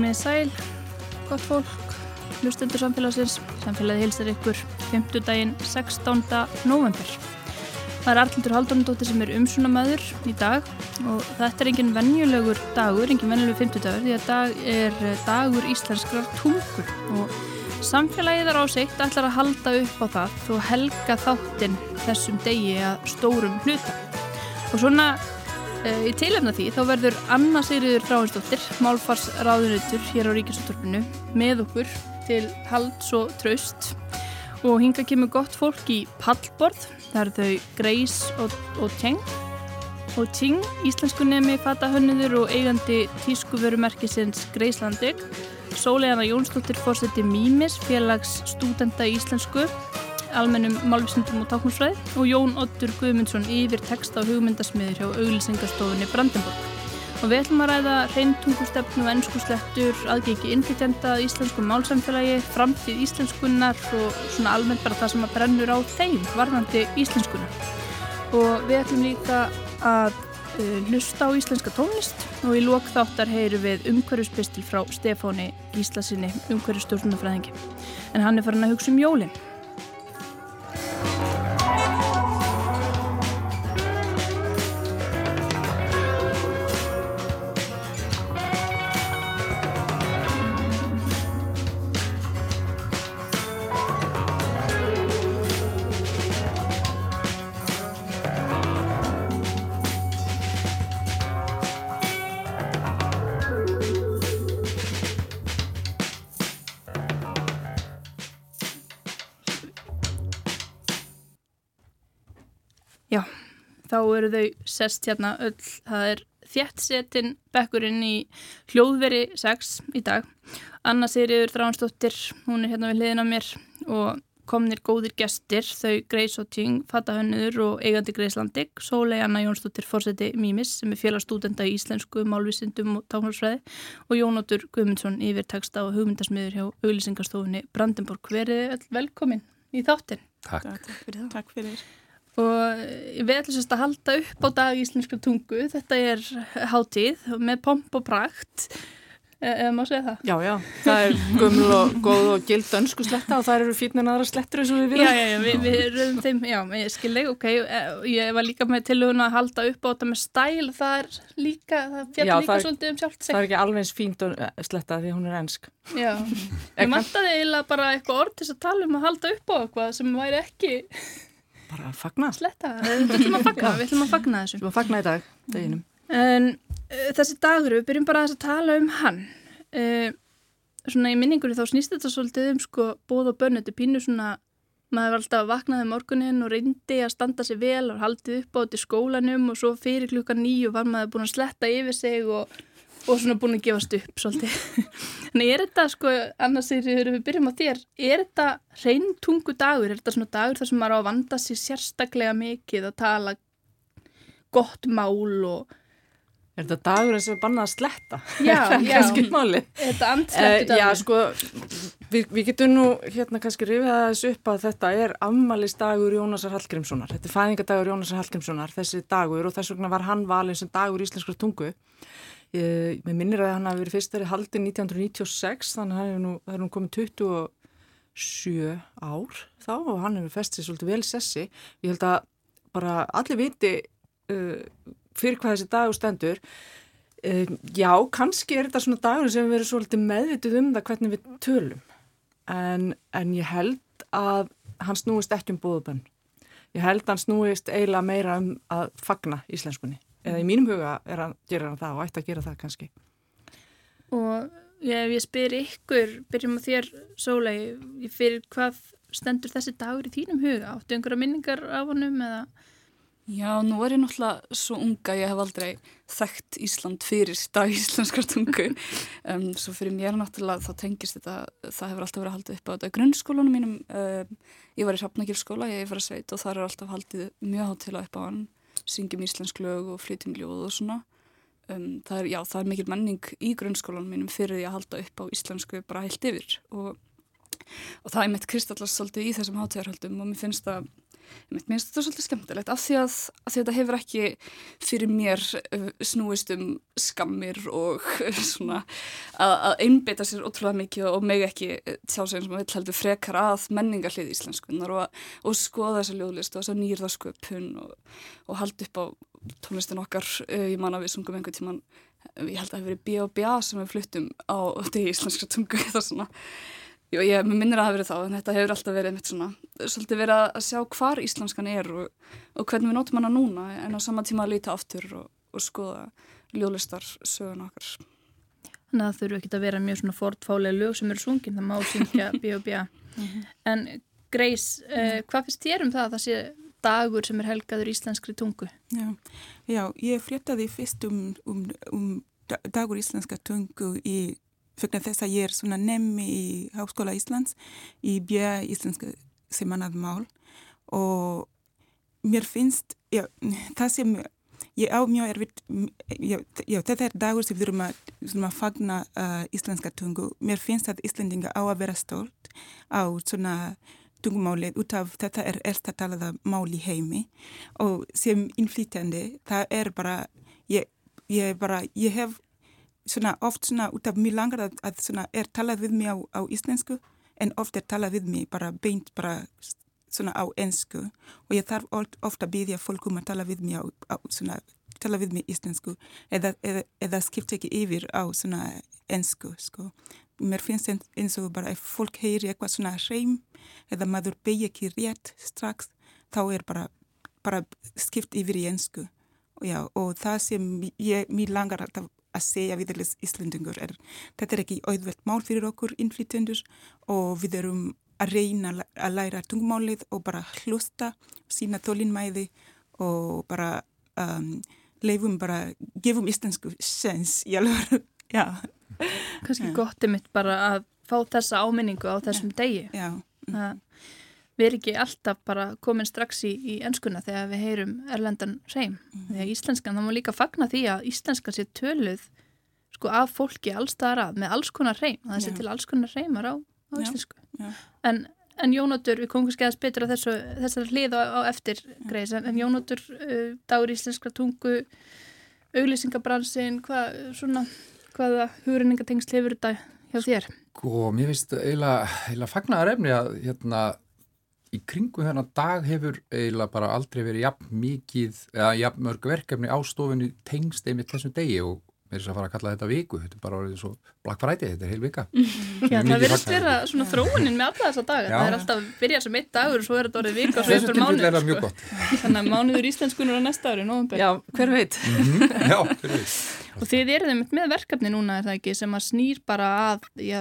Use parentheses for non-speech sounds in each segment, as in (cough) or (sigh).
komið sæl, gott fólk, hlustendur samfélagsins, samfélagi hilsar ykkur 5. daginn 16. november. Það er Arlindur Haldunandóttir sem er umsunamæður í dag og þetta er engin vennjulegur dagur, engin vennjulegur 50 dagur því að dag er dagur íslenskrar tungu og samfélagið er áseitt ætlar að halda upp á það þó helga þáttinn þessum degi að stórum hluta. Og svona í tilefna því þá verður Anna Sigriður Dráinsdóttir, málfarsráðunautur hér á Ríkisúttorfinu með okkur til halds og traust og hinga kemur gott fólk í pallborð. Það eru þau Greis og, og Tjeng og Ting, íslensku nemi fatahönnuður og eigandi tískuverumerkisins Greislandig Sólegjana Jónsdóttir fórseti Mímis, félags stúdenda íslensku almennum málvísindum og táknúsfræð og Jón Ottur Guðmundsson yfir texta og hugmyndasmiður hjá auglisingastofunni Brandenburg og við ætlum að ræða reyntungustefnu, ennskuslettur, aðgengi innflytjenda, íslensku málsamfélagi, framtíð íslenskunnar og svona almennt bara það sem að brennur á þeim varðandi íslenskunnar. Og við ætlum líka að uh, hlusta á íslenska tónlist og í lókþáttar heyru við umhverjuspistil frá Stefáni Gíslasinni, umhverjustjórnumfræðingi. En hann er farin að hugsa um jólinn. Þá eru þau sest hérna öll, það er þjættsetin bekkurinn í hljóðveri 6 í dag. Anna Sigriður Dránsdóttir, hún er hérna við hliðin á mér og komnir góðir gestir, þau Greis og Ting, Fatahönnuður og eigandi Greislandig, Sólei Anna Jónsdóttir Forseti Mímis sem er félagstúdenda í íslensku málvísindum og táknarsfræði og Jónóttur Guðmundsson yfir texta og hugmyndasmiður hjá auglisingarstofunni Brandenburg. Verið velkomin í þáttin. Takk. Takk fyrir það. Takk fyrir. Og við ætlum sérst að halda upp á dag íslenska tungu. Þetta er hátíð með pomp og prakt, eða má segja það? Já, já, það er gömul og góð og gild önsku sletta og það eru fítnir aðra slettur eins og við viljum. Já, já, já, við, við röðum þeim, já, ég skilði, ok, ég var líka með tilhuguna að halda upp á þetta með stæl, það er líka, það fjall líka er- svolítið um sjálft sig. Það er ekki alveg eins fínt eh, sletta því hún er ensk. Já, (laughs) ég mantaði eiginlega bara eitthvað orð til að tala um að halda upp á eitthvað sem væri ekki Bara að fagna. sletta. Við ætlum að fagna, við ætlum að fagna þessu. Við erum að fagna í dag, deginum. En uh, þessi dagur, við byrjum bara að tala um hann. Uh, svona í minningunni þá snýst þetta svolítið um sko bóð og bönn, þetta er pínu svona, maður var alltaf að vaknaði morgunin og reyndi að standa sig vel og haldið upp á þetta í skólanum og svo fyrir klukkan nýju var maður búin að sletta yfir sig og, og svona búin að gefast upp svolítið. (laughs) Þannig er þetta sko, annars þegar við byrjum á þér, er þetta reyntungu dagur, er þetta svona dagur þar sem maður á að vanda sér sérstaklega mikið að tala gott mál og Er þetta dagurinn sem er bannað að sletta? Já, (laughs) Það er já. kannski máli. Þetta Eh, já, sko, við, við getum nú hérna kannski rifið aðeins upp að þetta er afmælisdagur Jónasar Hallgrímssonar. Þetta er fæðingadagur Jónasar Hallgrímssonar, þessi dagur og þess vegna var hann valinn sem dagur íslenskra tungu. Ég, mér minnir að hann hafi verið fyrst verið haldin 1996, þannig að hann er nú komið 27 ár þá og hann hefur festið svolítið vel sessi. Ég held að bara allir viti uh, fyrir hvað þessi dagur stendur. Um, já, kannski er þetta svona dagur sem við erum svolítið meðvituð um það hvernig við tölum. En, en ég held að hann snúist ekki um bóðubönn. Ég held að hann snúist eiginlega meira um að fagna íslenskunni. Eða í mínum huga er hann, gerir hann það og ætti að gera það kannski. Og ef ég spyr ykkur, byrjum á þér Sólei, ég fyrir hvað stendur þessi dagur í þínum huga? Áttu einhverja minningar af honum eða? Já, nú er ég náttúrulega svo unga, ég hef aldrei þekkt Ísland fyrir dag íslenskar tungu. (laughs) Um, svo fyrir mér náttúrulega þá tengist þetta, það hefur alltaf verið haldið upp á þetta. Grunnskólanum mínum, um, ég var í Hrafnagilskóla, ég er fyrir sveit og þar er alltaf haldið mjög hátilega upp á hann, syngjum íslensk lög og flytjum ljóð og svona. Um, það er, já, það er mikil menning í grunnskólanum mínum fyrir því að halda upp á íslensku bara heilt yfir og, og það er mitt kristallast svolítið í þessum hátíðarhaldum og mér finnst það mér finnst þetta svolítið skemmtilegt af því að, að þetta hefur ekki fyrir mér uh, snúist um skammir og (laughs) svona að, að einbeita sér ótrúlega mikið og meg ekki tjá sig eins og maður vil heldur frekar að menningarlið íslenskunar og, og skoða þessa ljóðlist og þessa nýrðasköpun og, og haldi upp á tónlistin okkar, uh, ég man að við sungum einhver tíman ég held að það hefur verið B.O.B.A. sem við fluttum á (laughs) því íslenska tungu eða svona Jú, ég minnir að það verið þá, en þetta hefur alltaf verið mitt svona, svolítið verið að sjá hvar íslenskan er og, og hvernig við nótum hana núna en á sama tíma að líta aftur og, og skoða ljóðlistar sögun okkar. Þannig að það þurfu ekki að vera mjög svona fortfálega lög sem eru sungin, það má syngja (laughs) B.O.B.A. En Greis, uh, hvað finnst þér um það að það sé dagur sem er helgaður íslenskri tungu? Já, já ég fréttaði fyrst um, um, um dagur íslenska tungu í vegna þess að ég er svona nefni í Háskóla Íslands í björn íslenska semanadmál og mér finnst, já, það sem ég á mjög erfitt, þetta er dagur sem við erum að, að fagna uh, íslenska tungu. Mér finnst að Íslandinga á að vera stórt á svona tungumálið út af þetta er ersta talaða mál í heimi og sem innflytjandi það er bara, ég, ég bara, ég hef svona oft svona út af mjög langar að, að svona er talað við mig á, á íslensku en oft er talað við mig bara beint bara svona á ensku og ég þarf ofta að byrja fólk um að tala við mig á, á svona tala við mig íslensku eða, eða, eða skipta ekki yfir á svona ensku sko. Mér finnst eins og bara ef fólk heyri eitthvað svona hreim eða maður beigja ekki rétt strax þá er bara, bara skipt yfir í ensku og, og það sem ég, mér langar að að segja við Íslandingur er þetta er ekki auðvelt mál fyrir okkur innflytjendur og við erum að reyna að læra tungmálið og bara hlusta, sína þólinnmæði og bara um, leifum bara, gefum íslensku sens í alveg, (laughs) já. Kanski ja. gott er mitt bara að fá þessa áminningu á þessum ja. degi. Já. Það við erum ekki alltaf bara komin strax í, í ennskuna þegar við heyrum erlendan reym. Mm. Þegar íslenskan, þá má líka fagna því að íslenskan sé töluð sko af fólki allstaðar að með alls konar reym. Það sé til alls konar reymar á, á íslensku. Já. En, en Jónótur, við komum kannski aðeins betur á þessu, þessar hlið á, á eftir greis, en, en Jónótur, uh, dagur íslenskra tungu, auglýsingabransin, hvað, svona, hvaða hugrenningatengsl hefur þetta hjá þér? Sko, mér finnst eiginlega, eiginlega fagnaðar efni að hérna í kringu þennan dag hefur eiginlega bara aldrei verið jafn mikið eða jafn mörg verkefni á stofunni tengst einmitt þessum degi og mér er þess að fara að kalla þetta viku, þetta er bara orðið svo Black Friday, þetta er heil vika. (laughs) Já, það verðist vera svona þróunin með alla þessa daga, það er alltaf byrjað sem eitt dagur og svo er þetta orðið vika og svo eftir mánuður sko. (laughs) þannig að mánuður íslenskunur á næsta ári Já, hver veit? Mm -hmm. (laughs) Já, hver veit. Og þið eruðum með verkefni núna, er það ekki, sem að snýr bara að já,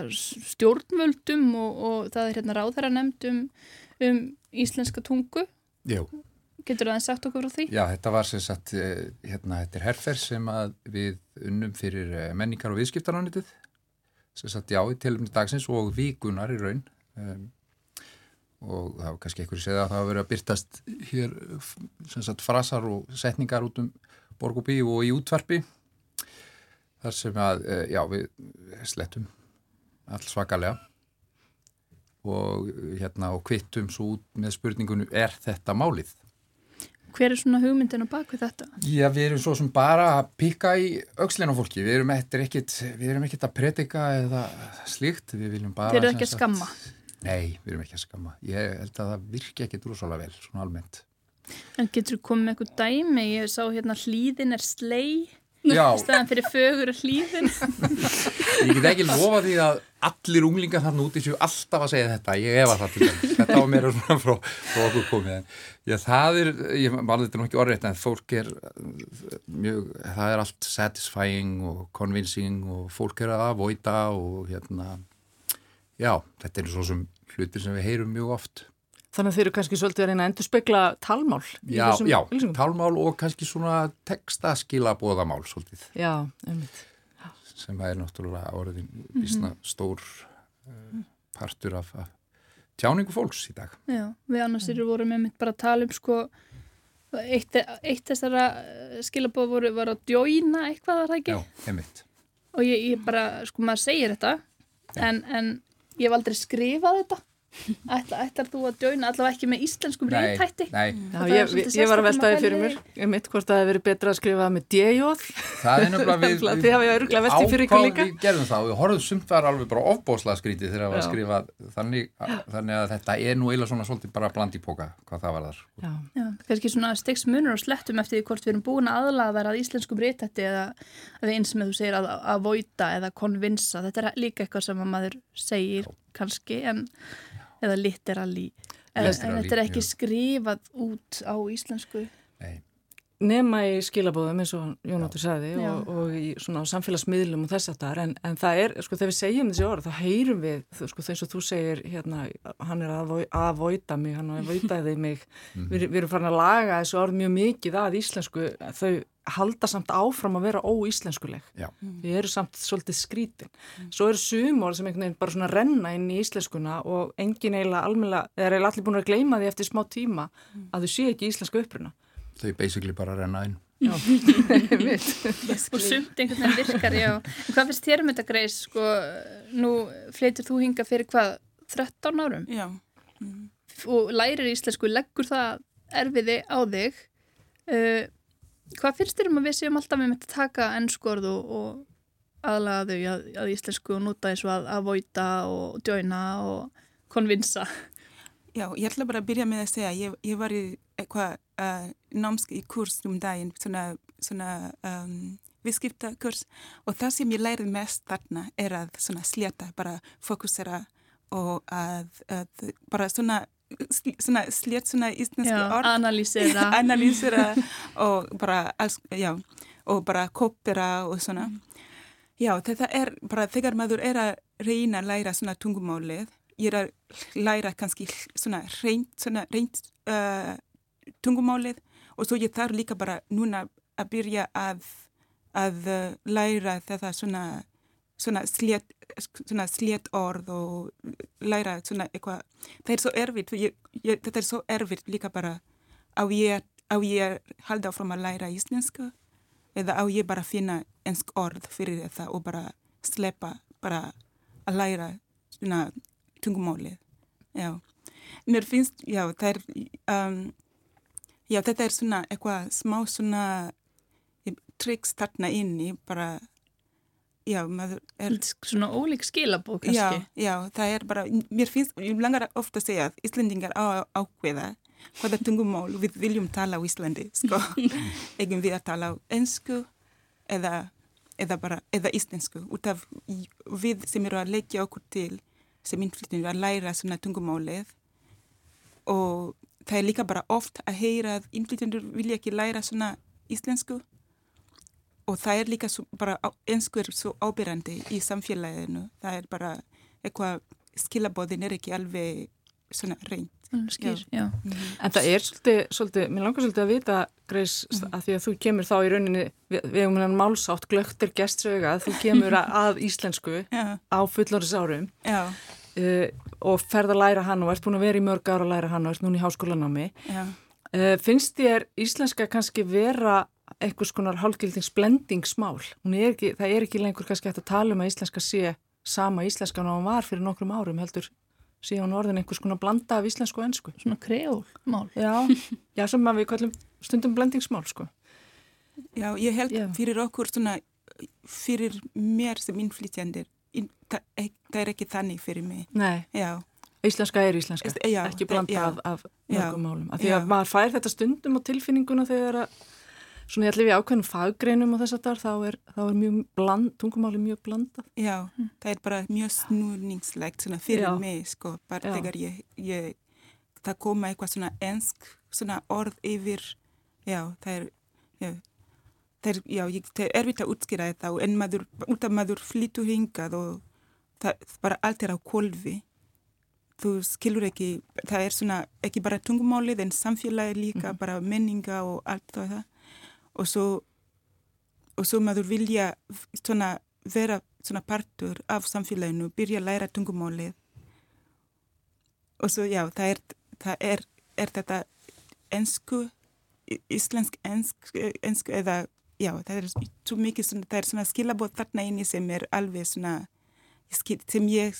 stjórnvöldum og, og það er hérna ráðherra nefndum um íslenska tungu. Jú. Getur það sagt okkur á því? Já, þetta var sem sagt, eh, hérna, þetta er herfer sem við unnum fyrir eh, menningar og viðskiptaránitið, sem sagt, já, í tilumni dagsins og vikunar í raun. Um, og það var kannski einhverju segða að það hafa verið að byrtast hér, sem sagt, frasar og setningar út um borgubí og í útvarpi. Þar sem að, eh, já, við slettum alls svakalega og, hérna, og kvittum svo út með spurningunum er þetta málið? Hver er svona hugmyndin á bakvið þetta? Já, við erum svo sem bara að pika í aukslinn á fólki, við erum ekkert við erum ekkert að predika eða slíkt, við viljum bara... Þeir eru ekki að skamma? Nei, við erum ekki að skamma ég held að það virki ekkert úrsálega vel, svona almennt En getur þú komið með eitthvað dæmi? Ég sá hérna hlýðin er slei staðan fyrir fögur og hlýðin (laughs) Ég get ekki lofa því að allir unglingar þarna úti séu alltaf að segja þetta. Ég hefa það til þess, þetta var mér frá, frá okkur komið já, það er, ég var þetta nú ekki orðið en fólk er mjög, það er allt satisfying og convincing og fólk er að avoida og hérna já, þetta er svo sem hlutir sem við heyrum mjög oft. Þannig að þeir eru kannski svolítið að reyna að endur spekla talmál Já, já, talmál og kannski svona textaskila bóðamál svolítið. Já, einmitt sem er náttúrulega áriðin vísna mhm. stór uh, partur af, af tjáningu fólks í dag. Já, við annars eru voru með mitt bara að tala um sko eitt, eitt þessara eh, skilabóð voru var að djóina eitthvað þar ekki. Já, heimitt. Og ég, ég bara, sko maður segir þetta en, en ég hef aldrei skrifað þetta Ætla, ætlar þú að djóna allavega ekki með íslenskum Nei, reytætti? nei, er ég, ég var að veltaði að fyrir mér, ég mitt hvort það hefði verið betra að skrifa með D-jóð. það er nefnilega (laughs) við, líka. við gerðum það og við horfum sumt var alveg bara ofbóðslega skrítið þegar það var Já. skrifað þannig, þannig að þetta er nú eiginlega svona svolítið bara bland í póka hvað það var þar. Já, Já, kannski svona stiks munur og slettum eftir því hvort við erum búin að aðlaða að íslenskum reytætti eða eða eins með þú segir að, að voita eða konvinsa. Þetta er líka eitthvað sem að maður segir kannski en, eða literally. En, en þetta er ekki skrifað út á íslensku. Nei, nema í skilabóðum eins og Jónáttur sagði Já. og, og í svona samfélagsmiðlum og þess að það en, en það er, sko þegar við segjum þessi orð þá heyrum við, þú, sko þess að þú segir hérna, hann er að, að voita (laughs) mig hann er að voitaði mig. Við, við erum farin að laga þessu orð mjög mikið að íslensku, þau halda samt áfram að vera óíslenskuleg. Já, við erum samt svolítið skrítin. Svo eru sumor sem einhvern veginn bara svona renna inn í íslenskuna og engin eiginlega almennilega, eða er eiginlega allir búin að gleyma því eftir smá tíma að þau sé ekki íslensku uppruna þau basically bara renna inn. (laughs) Og sumt einhvern veginn virkar, já. En hvað finnst þér um þetta greis, sko, nú fleitir þú hinga fyrir hvað, 13 árum Já. Mm. og lærir íslensku, leggur það erfiði á þig. Uh, hvað finnst þér um að við séum alltaf með að taka ennskorð og, og aðlaga þau að, að íslensku og nota eins og að, að voita og djóina og konvinsa? Já, ég ætla bara að byrja með að segja, ég, ég var í eitthvað uh, námsk í kurs um daginn, svona, svona um, viðskiptakurs og það sem ég lærið mest þarna er að svona sleta, bara fokusera og að, að bara svona, svona slet svona íslensku Já, orð. analýsera. (laughs) analýsera og bara, alls, já, og bara kopera og svona. Já, þetta er bara þegar maður er að reyna að læra svona tungumálið, ég er að læra kannski svona reynd, svona reynd uh, tungumálið og svo ég þarf líka bara núna að byrja að, að uh, læra þetta svona, svona slétt svona slétt orð og læra svona eitthvað, það er svo erfitt, ég, ég, þetta er svo erfitt líka bara á ég, á ég halda áfram að læra íslensku eða á ég bara finna ensk orð fyrir þetta og bara sleppa bara að læra svona tungumálið. Já. Mér finnst, já, það er, um, já, þetta er svona eitthvað smá svona tricks þarna inni, bara, já, maður er Svona ólík skilabóð Já, kannski. já, það er bara, mér finnst, ég langar ofta að segja að Íslandingar á ákveða hvaða tungumál við viljum tala á Íslandi, sko. (laughs) Egum við að tala á ensku eða, eða bara, eða íslensku. Út af við sem eru að leggja okkur til sem innflytjum að læra svona tungumálið og það er líka bara oft að heyra að innflytjendur vilja ekki læra svona íslensku. Og það er líka svo, bara á- ensku er svo ábyrrandi í samfélaginu. Það er bara eitthvað, skilabóðin er ekki alveg svona reynd. Alveg Skýr, já. En það er svolítið, svolítið, mér langar svolítið að vita, Greis, að því að þú kemur þá í rauninni, við, við hefum hann málsátt, glögtir gestsauga, að þú kemur (laughs) að, að íslensku Já, á fullorðis árum já, uh, og ferð að læra hann og ert búin að vera í mörg ára að læra hann og ert núna í háskólanámi. já. Uh, finnst þér íslenska kannski vera einhvers konar hálfgildings blendingsmál? Hún er ekki, það er ekki lengur kannski hægt að tala um að íslenska sé sama íslenskan og hann var fyrir nokkrum árum heldur síðan orðin einhvers konar blanda af íslensku og ennsku. Svona kreólmál. Já, (laughs) já sem að við kallum stundum blendingsmál sko. Já, ég held Já. fyrir okkur svona, fyrir mér sem innflytjandir, inn, það, ek, það er ekki þannig fyrir mig. Nei, Já, íslenska er íslenska, já, ekki blanda já. af, mörgum málum. Af því að maður fær þetta stundum á tilfinninguna þegar að svona ég ætli við ákveðnum faggreinum og þess að þar þá er, þá er mjög bland, tungumáli mjög blandað. já, það er bara mjög snúningslegt svona fyrir Já. mig, sko, bara Já. þegar ég, ég, það koma eitthvað svona ensk, svona orð yfir, já, það er, já, það er, já, ég, það er erfitt að útskýra þetta og en maður, út af maður flyttur hingað og það, bara allt er á kolvi. Þú skilur ekki, það er svona, ekki bara tungumálið en samfélagi líka, bara menninga og allt það. Og svo, og svo maður vilja svona vera svona partur af samfélaginu, byrja að læra tungumálið. Og svo, já, það er, það er, er þetta ensku, íslensk ensk, ensku eða, já, það er svo mikið svona, það er svona skilabóð þarna inni sem er alveg svona, skil, sem ég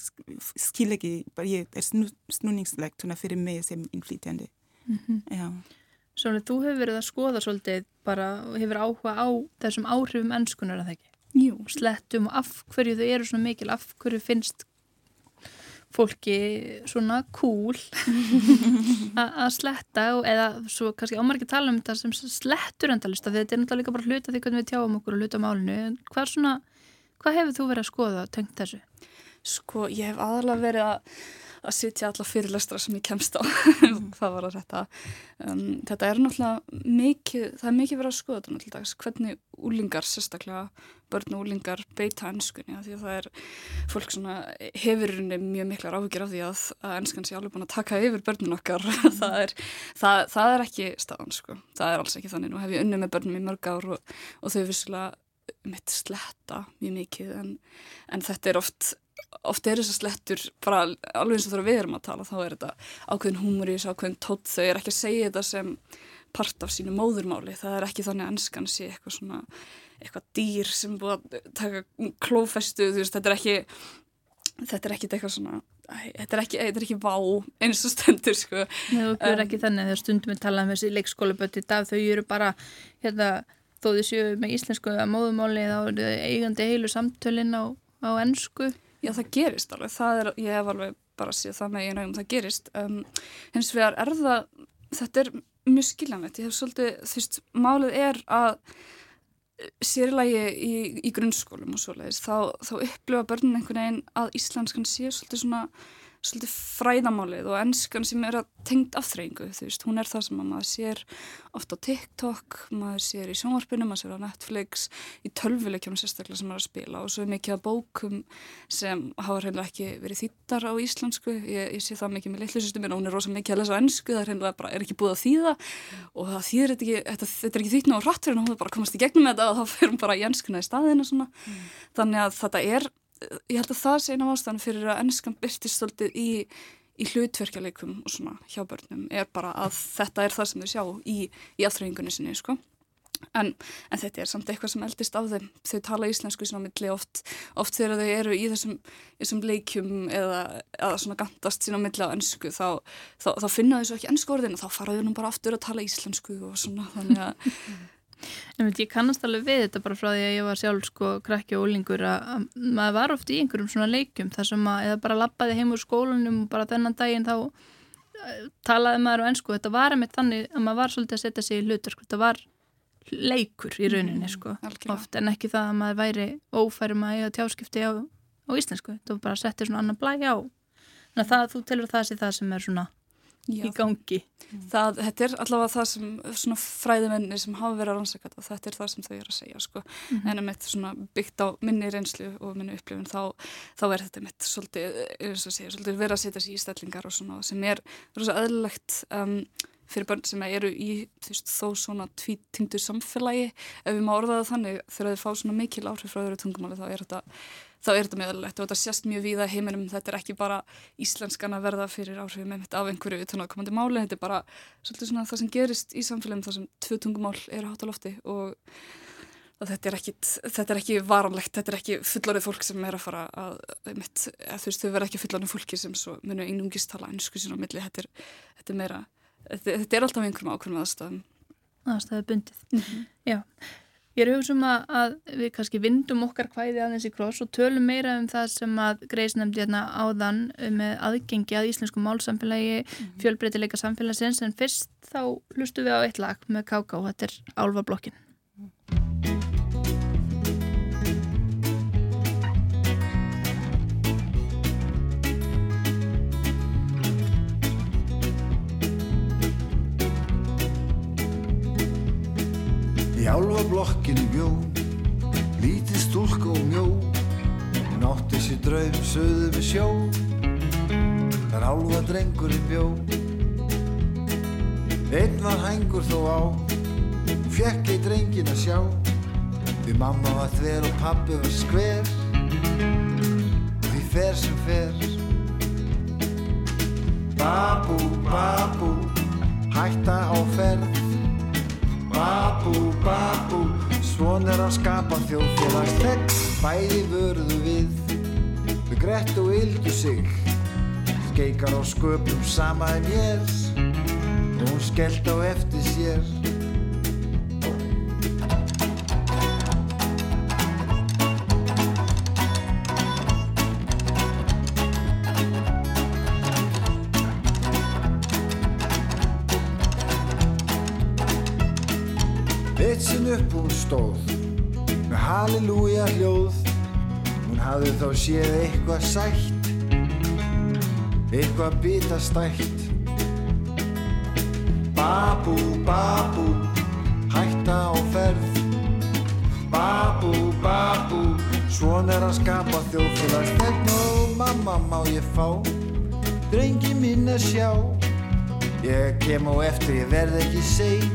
skil ekki, bara ég er snú, snúningslegt fyrir mig sem innflýtjandi. Mm -hmm. Svolítið, þú hefur verið að skoða svolítið bara, hefur áhuga á þessum áhrifum ennskunar að það ekki? Jú. Slettum og af hverju þau eru svona mikil, af hverju finnst fólki svona cool (laughs) að sletta og, eða svo kannski ámar ekki tala um þetta sem slettur endalista því þetta er náttúrulega líka bara hluta því hvernig við tjáum okkur og hluta málinu en hvað svona Hvað hefur þú verið að skoða og tengt þessu? Sko, ég hef aðalega verið að, að sitja alla fyrirlestra sem ég kemst á. (laughs) Hvað var að þetta um, þetta er náttúrulega mikið það er mikið verið að skoða þetta náttúrulega hvernig úlingar, sérstaklega börn og úlingar beita ennskunni því að það er fólk svona hefurunni mjög miklar áhugir af því að, að ennskan sé alveg búin að taka yfir börnun okkar. (laughs) Það, er, það, það er ekki staðan sko, það er alls ekki þannig. Nú hef ég unni með börnum í mörg ár og, og þau vissulega mitt sletta mjög mikið en, en þetta er oft oft er þess að slettur bara alveg eins og þegar við erum að tala þá er þetta ákveðin húmurís, ákveðin tótt þau er ekki að segja þetta sem part af sínu móðurmáli, það er ekki þannig að ennskan sé eitthvað svona eitthvað dýr sem búið að taka klófestu, þú veist, þetta er ekki þetta er ekki eitthvað svona þetta er ekki, þetta er ekki vá eins og stendur sko. Nei, þú gjör um, ekki þannig þegar stundum við tala um þessi leikskóla bötti í dag, þau eru bara hérna þó þið séu með íslensku að móðumáli þá eru þið eigandi heilu samtölin á, á ennsku Já það gerist alveg, það er, ég hef alveg bara séð það með einu augum, það gerist. Um, hins vegar er það þetta er mjög skiljanlegt, ég hef svolítið þú veist, málið er að sérlægi í, í grunnskólum og svoleiðis, þá, þá upplifa börnin einhvern veginn að íslenskan sé svolítið svona svolítið fræðamálið og ennskan sem er að tengd afþreyingu, þú veist, hún er það sem maður sér ofta á TikTok, maður sér í sjónvarpinu, maður sér á Netflix, í tölvuleikjum sérstaklega sem maður er að spila og svo er mikið að bókum sem hafa reynilega ekki verið þýttar á íslensku, ég, ég sé það mikið með litlusysteminu og hún er rosa mikið að lesa ennsku, það er reynilega bara, er ekki búið að þýða og það þýðir ekki, þetta, þetta er ekki þýtt ná rætt fyrir hún, hún bara komast í gegnum þetta og þá hún bara í ennskuna í staðinu svona, mm. þannig að þetta er ég held að það sé eina ástæðan fyrir að ennskan byrtist svolítið í, í hlutverkjalekum og svona hjá börnum er bara að þetta er það sem þau sjá í, í aðþreyingunni sinni sko. en, en þetta er samt eitthvað sem eldist af þeim þau tala íslensku svona milli oft oft þegar þau eru í þessum, þessum leikjum eða, eða svona gandast sína milli á ennsku þá, þá, þá finna þau svo ekki ennsku orðin og þá fara þau nú bara aftur að tala íslensku og svona þannig að (laughs) Veit, ég kannast alveg við þetta bara frá því að ég var sjálf sko krakki og ólingur að maður var oft í einhverjum svona leikum þar sem að eða bara lappaði heim úr skólanum og bara þennan daginn þá uh, talaði maður á ennsku. Þetta var einmitt þannig að maður var svolítið að setja sig í hlutur sko. Þetta var leikur í rauninni mm, sko mm, oft en ekki það að maður væri ófærum að eiga tjáskipti á, á íslensku. Þetta var bara að setja svona annan blæg á. Þannig að það, þú telur það sé það sem er svona Já, í gangi. Það, þetta er allavega það sem svona fræðimenni sem hafa verið að rannsaka þetta, þetta er það sem þau eru að segja sko, mm -hmm. en að mitt svona byggt á minni reynslu og minni upplifun þá, þá er þetta mitt svolítið, segja, svolítið verið að setja sér í stellingar og svona sem er rosa aðlilegt um, fyrir börn sem eru í veist, þó svona tvítingdu samfélagi ef við má orða það þannig þegar þau fá svona mikil áhrif frá þeirra tungumáli þá er þetta þá er þetta meðalegt og þetta sést mjög víða heiminum, þetta er ekki bara íslenskan að verða fyrir áhrifum þetta af einhverju utanátkomandi máli, þetta er bara svolítið svona það sem gerist í samfélagum þar sem tvö tungumál eru hátt á lofti og þetta er, ekki, þetta er ekki varanlegt, þetta er ekki fullorðið fólk sem er að fara að, mitt, að þú veist, þau verða ekki fullorðið fólki sem munu einungist tala einsku sín á milli, þetta er, þetta er meira, þetta, þetta er alltaf einhverjum ákveðum aðstæðum. Aðstæðu bundið, mm -hmm. já. Ég er hugsa um að við kannski vindum okkar hvæði aðeins í kross og tölum meira um það sem að Greis nefndi hérna áðan með aðgengi að íslensku málsamfélagi, mhm. fjölbreytileika samfélagsins en fyrst þá hlustu við á eitt lag með Káká, þetta er Álfablokkin. Álva blokkinu bjó, lítið stúlk og mjó, hún átti sér draum söðu við sjó, þar álva drengurinn bjó. Einn var hængur þó á, hún fjekk ei drengin að sjá, því mamma var þver og pappi var skver, því fer sem fer. Babú, babú, hætta á ferð, að skapa þjóðfélagstegn Bæði vörðu við. Við flett og yldu sig Skeikar á sköpum sama en ég. Og hún skellt á eftir sér þá séð eitthvað sætt eitthvað bitastætt Babú, babú hætta á ferð. Babú, babú svona er að skapa þjóðfélagstegn og mamma má ég fá? Drengi minn að sjá. Ég kem á eftir ég verð ekki sein.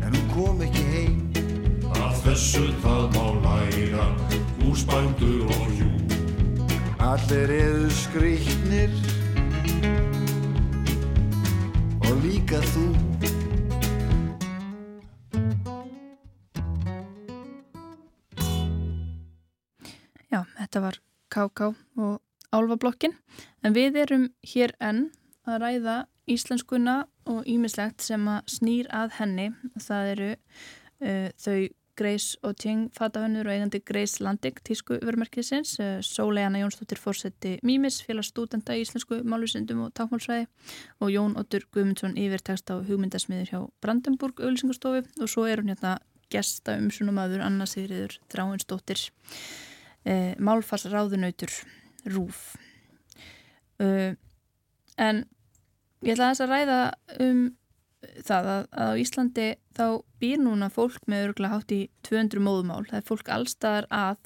En hún kom ekki heim. Að þessu það má læra húsbændur og jú. Allir eru skrýtnir og líka þú. Já, þetta var KK og Álfablokkin en við erum hér enn að ræða íslenskuna og ímislegt sem að snýr að henni það eru uh, þau Greis og Tjeng fatahönnur og eigandi Greis Landik tísku vermerkisins uh, Sóleana Jónsdóttir fórseti Mímis félags stúdenda í íslensku málusindum og tákmálsræði og Jón Ottur Guðmundsson yfirtekst á hugmyndasmiður hjá Brandenburg auðlýsingarstofu og svo er hún hérna gesta um svona maður Anna Sigriður Dráinsdóttir uh, málfarsráðunautur Rúf uh, en ég ætla að þess að ræða um það að, að á Íslandi þá býr núna fólk með örgulega hátt í 200 móðumál, það er fólk allstaðar að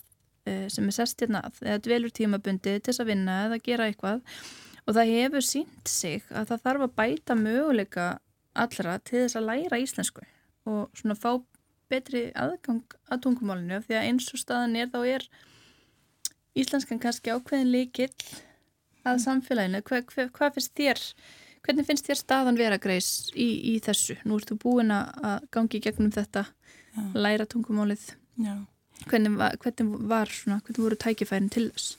uh, sem er sest hérna að eða dvelur tímabundi til þess að vinna eða gera eitthvað og það hefur sínt sig að það þarf að bæta möguleika allra til þess að læra íslensku og svona fá betri aðgang að tungumálinu því að eins og staðan er þá er íslenskan kannski ákveðin líkill að samfélaginu. Hva, hva, hvað finnst þér, hvernig finnst þér staðan vera greis í, í þessu? Nú ert þú búin að gangi gegnum þetta, Já. læra tungumálið. Já. Hvernig var, hvernig var svona, hvernig voru tækifærin til þess?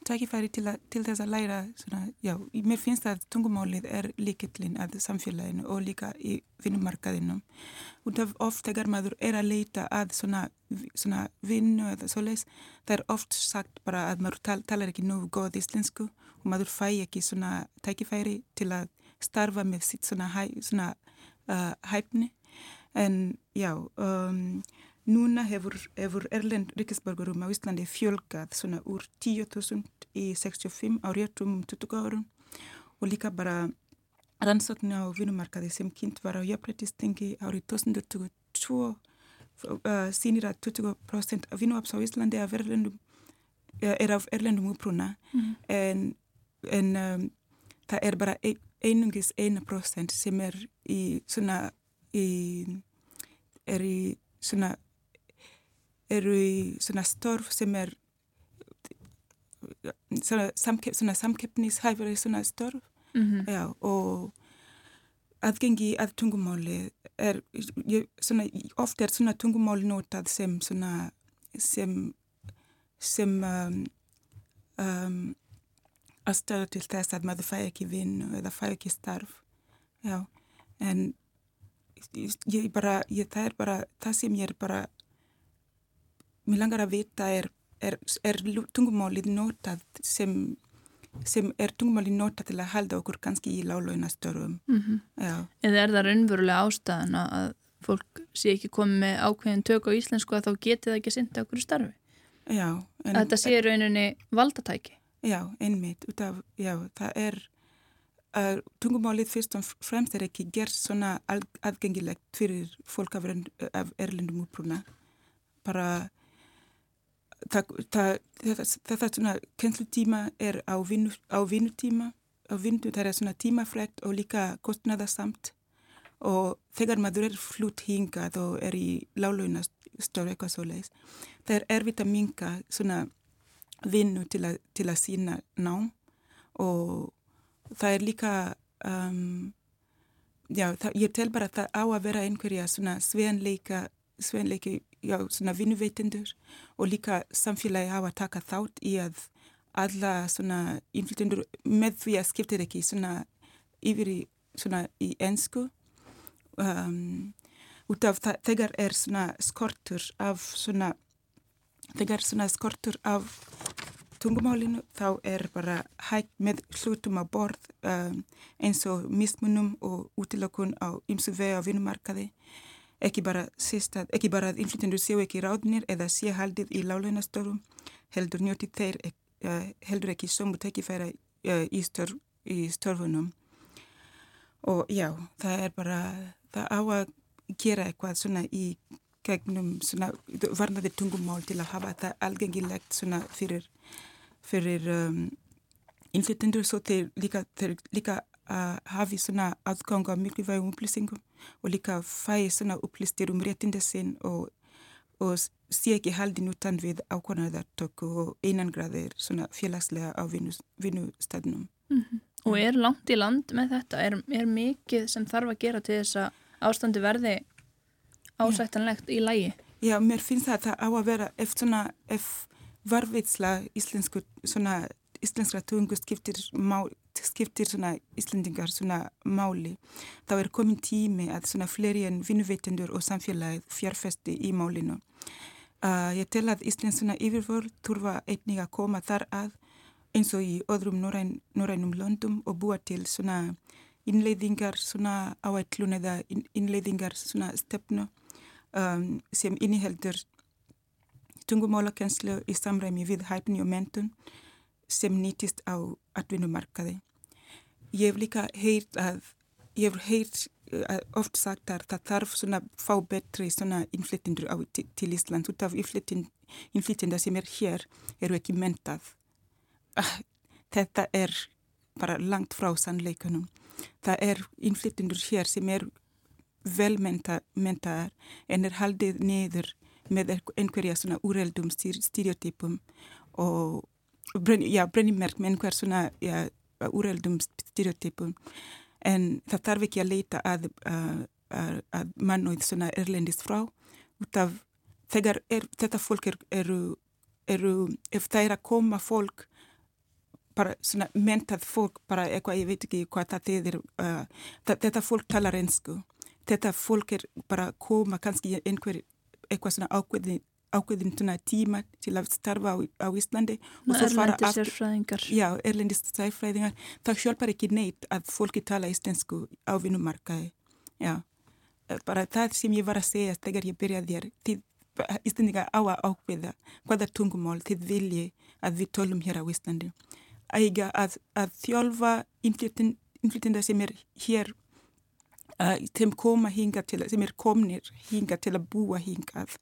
Tækifæri til, að, til þess að læra, svona, já, mér finnst að tungumálið er líkillin að samfélaginu og líka í vinnumarkaðinum. Og oft þegar maður er að leita að svona, svona vinnu eða svoleiðis, það er oft sagt bara að maður tal, talar ekki nógu góð íslensku og maður fæ ekki svona tækifæri til að starfa með sitt svona, hæ, svona uh, hæfni. En já, um, Núna hefur, hefur Erlend ríkisborgarum á Íslandi fjölgað svona úr 10.000 í 65 á réttum 20 árum og líka bara rannsókn á vinnumarkaði sem kynnt var á jafnrættistingi árið 2022 uh, sínir að 20% af vinnuafs á Íslandi af erlendum, er af erlendum uppruna Mm. en, en um, það er bara ein, einungis 1% sem er í svona í, er í svona eru í svona störf sem er svona, samkepp, svona samkeppnishæfari svona störf. Mm já, og aðgengi að tungumáli er ég, svona, oft er svona tungumáli notað sem svona sem, sem um, um, aðstöðu til þess að maður fæ ekki vinnu eða fæ ekki starf. Já, en ég bara, ég, það er bara það sem ég er bara mér langar að vita er, er, er tungumálið notað sem, sem er tungumálið notað til að halda okkur kannski í lálaunastörfum. -hmm. Já, Eða er það raunverulega ástæðan að fólk sé ekki komið með ákveðin tök á íslensku að þá geti það ekki synda okkur starfi? já. En, Að þetta sé rauninni valdatæki? Já, einmitt. Af, já, það er uh, tungumálið fyrst og fremst er ekki gert svona aðgengilegt fyrir fólk af, af erlendum uppruna. Bara svona kennslutíma er á, vinnu, á vinnutíma á vinnu, það er svona tímafrekt og líka kostnaðasamt og þegar maður er flutt hingað og er í lálaunastöru eitthvað svo leiðis, það er erfitt að minka svona vinnu til að, til að sína nám. Og það er líka um, já, það, ég tel bara að það á að vera einhverja svona svenleika svenleiki já, svona vinnuveitendur og líka samfélagi hafa taka þátt í að alla svona innflytendur með því að skiptir ekki svona yfir í svona í ensku um, út af þegar er svona skortur af svona þegar svona skortur af tungumálinu þá er bara hægt með hlutum á borð um, eins og mismunum og útilokun á ymsu vegi á vinnumarkaði ekki bara, bara að inflytendur séu ekki ráðnir eða sé haldið í láleinastorum heldur njóti þeir uh, heldur ekki sömu tekifæra uh, í, störf, í störfunum. Og já, það er bara það á að gera eitthvað svona í gegnum svona varnaði tungumál til að hafa það algengilegt svona fyrir, fyrir um, innflytjendur. Svo þeir líka, þeir líka að hafi svona aðgang á mikilvægum upplýsingum og líka fæ svona upplýstir um réttindi sinn og, og sé ekki haldin utan við ákvörðartöku og einangraðir svona félagslega á vinnustadnum. Mm -hmm. Og er langt í land með þetta? Er, er mikið sem þarf að gera til þess að ástandi verði ásættanlegt í lægi? Já, mér finnst það að það á að vera ef svona, ef varvitsla íslensku, svona íslenskra tungu skiptir, skiptir svona íslendingar svona máli, þá er komin tími að svona fleiri en vinnuveitendur og samfélagið fjárfesti í málinu. Uh, ég tel að íslensk svona yfirvörð þurfa einnig að koma þar að eins og í öðrum norræn, norrænum löndum og búa til svona innleiðingar svona áætlun eða innleiðingar svona stefnu um, sem inniheldur tungumálakenslu í samræmi við hæfni og mentun sem nýtist á atvinnumarkaði. Ég hef líka heyrt að, ég hef heyrt uh, oft sagt að það þarf svona fá betri svona innflytjendur til, til Ísland út af innflytjenda sem er hér eru ekki mentað (laughs) þetta er bara langt frá sannleikunum. Það er innflytjendur hér sem er velmentaðar en er haldið niður með einhverja svona úreldum styrjótypum og já, brennimerk með einhver svona já, úreldum styrjótypum en það þarf ekki að leita að, að, að, mannúið svona erlendist frá. Út af þegar er, þetta fólk eru, eru, eru ef það er að koma fólk bara svona mentað fólk bara eitthvað, ég veit ekki hvað það þýðir uh, þetta fólk talar einsku þetta fólk er bara koma kannski einhver eitthvað svona ákveðin ákveðin svona tíma til að starfa á, á Íslandi og svo fara aftur já, erlendis sérfræðingar það hjálpar ekki neitt að fólki tala íslensku á vinnumarkaði já, bara það sem ég var að segja þegar ég byrjaði þér þið Íslandingar á að ákveða hvaða tungumál þið vilji að við tölum hér á Íslandi eiga að, að þjálfa innflytenda sem er hér uh, sem koma hinga til sem er komnir hinga til að búa hingað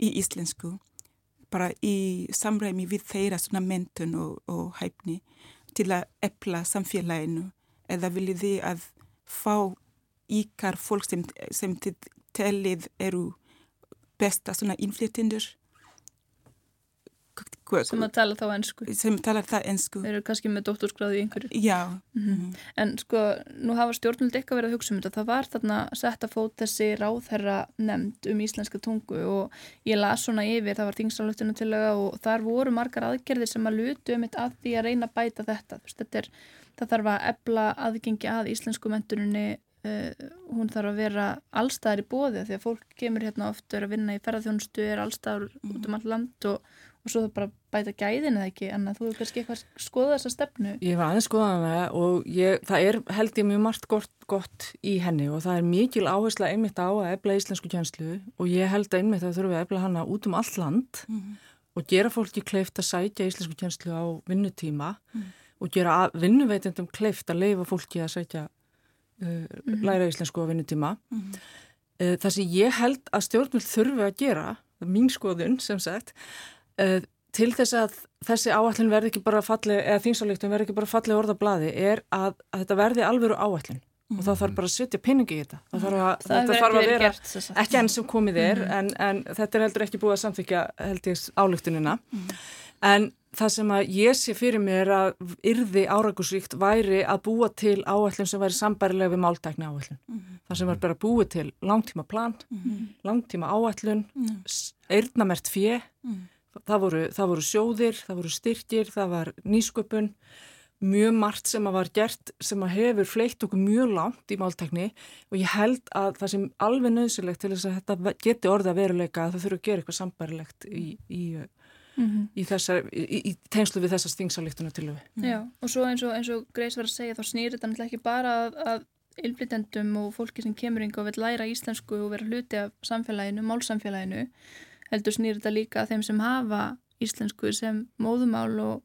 í íslensku bara í samræmi við þeirra svona mentun og, og hæfni til að epla samfélaginu. Eða viljið þið að fá ykkar fólk sem, sem þið telið eru besta svona innflytjendur sem að tala þá ennsku sem tala það ennsku eru kannski með dótturskráðu í einhverju. Já. Mm -hmm. en sko, nú hafa stjórnuldi eitthvað verið að hugsa um þetta. Það var þarna sett að fót þessi ráðherra nefnd um íslenska tungu og ég las svona yfir, það var þingsáluftinu til og þar voru margar aðgerðir sem að lutu um þetta að því að reyna að bæta þetta. Þetta er, það þarf að ebla aðgengi að íslensku menturinni Uh, hún þarf að vera allstaðar í bóði því að fólk kemur hérna oft að vinna í ferðarþjónustu, er allstaðar mm. út um all land og, og svo það bara bæta gæðin eða ekki, en þú hefur kannski eitthvað skoðað þessa stefnu. Ég var aðeins skoðað það og ég, það er held ég mjög margt gott, gott í henni og það er mikil áhersla einmitt á að ebla íslensku kjænslu og ég held að einmitt að þurfum að ebla hana út um all land mm. og gera fólki kleift að sætja íslensku kjænslu á vinnutíma mm. og gera vinnuveitendum kleift að leifa fólki að sætja uh, læra íslensku á vinnutíma. Uh, það sem ég held að stjórnmjöld þurfi að gera, mín skoðun sem sagt, til þess að þessi áallin verði ekki bara falli, eða þingsáleiktum verði ekki bara falli orða bladi, er að, að þetta verði alveru áallin mm. og það þarf bara að setja peningi í þetta. Það þarf að, það þetta þarf að vera, gert, ekki enn sem komið er, mm. en, en þetta er heldur ekki búið að samþykja held ég álugtunina. Mm. En það sem að ég sé fyrir mér að yrði árangusríkt væri að búa til áætlun sem væri sambærilega við máltækni áætlun. Það sem var bara búið til langtíma plan, langtíma áætlun, eirnamert fjö, það, voru, það voru sjóðir, það voru styrkir, það var nýsköpun, mjög margt sem að var gert sem að hefur fleitt okkur mjög langt í máltækni og ég held að það sem alveg nöðsilegt til þess að þetta geti orða veruleika að það þurfa að gera eitthvað sambærilegt í, í mm -hmm. í, þessar, í, tengslu við þessar stingsalíktuna til við. Já, og svo eins og, eins og Greis var að segja þá snýr þetta náttúrulega ekki bara að, að ylblitendum og fólki sem kemur yngi og vil læra íslensku og vera hluti af samfélaginu, málsamfélaginu heldur snýr þetta líka þeim sem hafa íslensku sem móðumál og,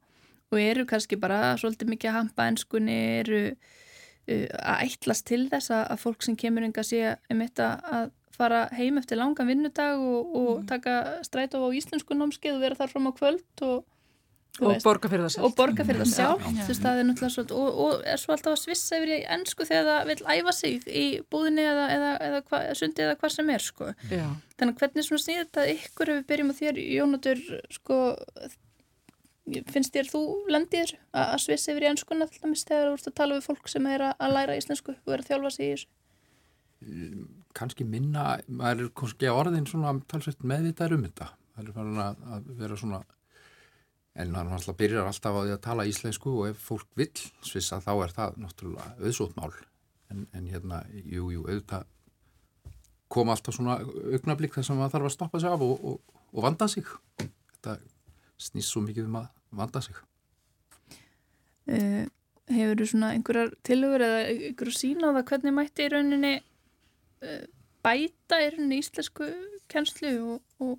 og eru kannski bara svolítið mikið að hampa ennskunni, eru uh, að ætlast til þess að, að fólk sem kemur yngi að sé um þetta að fara heim eftir langan vinnudag og, og mm. taka stræt á íslensku námskeið og vera þar fram á kvöld og og borga fyrir það sjálf og borga fyrir það sjálf ja. og, og er svo alltaf að svissa yfir í ennsku þegar það vil æfa sig í búðinni eða, eða, eða hva, sundi eða hvað sem er sko. þannig hvernig svona snýður þetta ykkur ef við byrjum á þér Jónatur sko, finnst þér þú lendið að svissa yfir í ennskuna þegar þú ert að tala við fólk sem er að læra íslensku og er að þjálfa sig í þessu? Kannski minna, maður er kannski orðin svona talsveit meðvitað um þetta. Það er farin að, að vera svona en hann alltaf byrjar alltaf á því að tala íslensku og ef fólk vill svissa þá er það náttúrulega auðsótmál en, en hérna, jú, jú, auðvitað kom alltaf svona augnablík þess að maður þarf að stoppa sig af og, og, og vanda sig. Þetta snýst svo mikið um að vanda sig. Uh, Hefur þú svona einhverjar tilhugur eða einhverju sína á það hvernig mætti í rauninni uh, bæta í rauninni íslensku kjænslu og, og,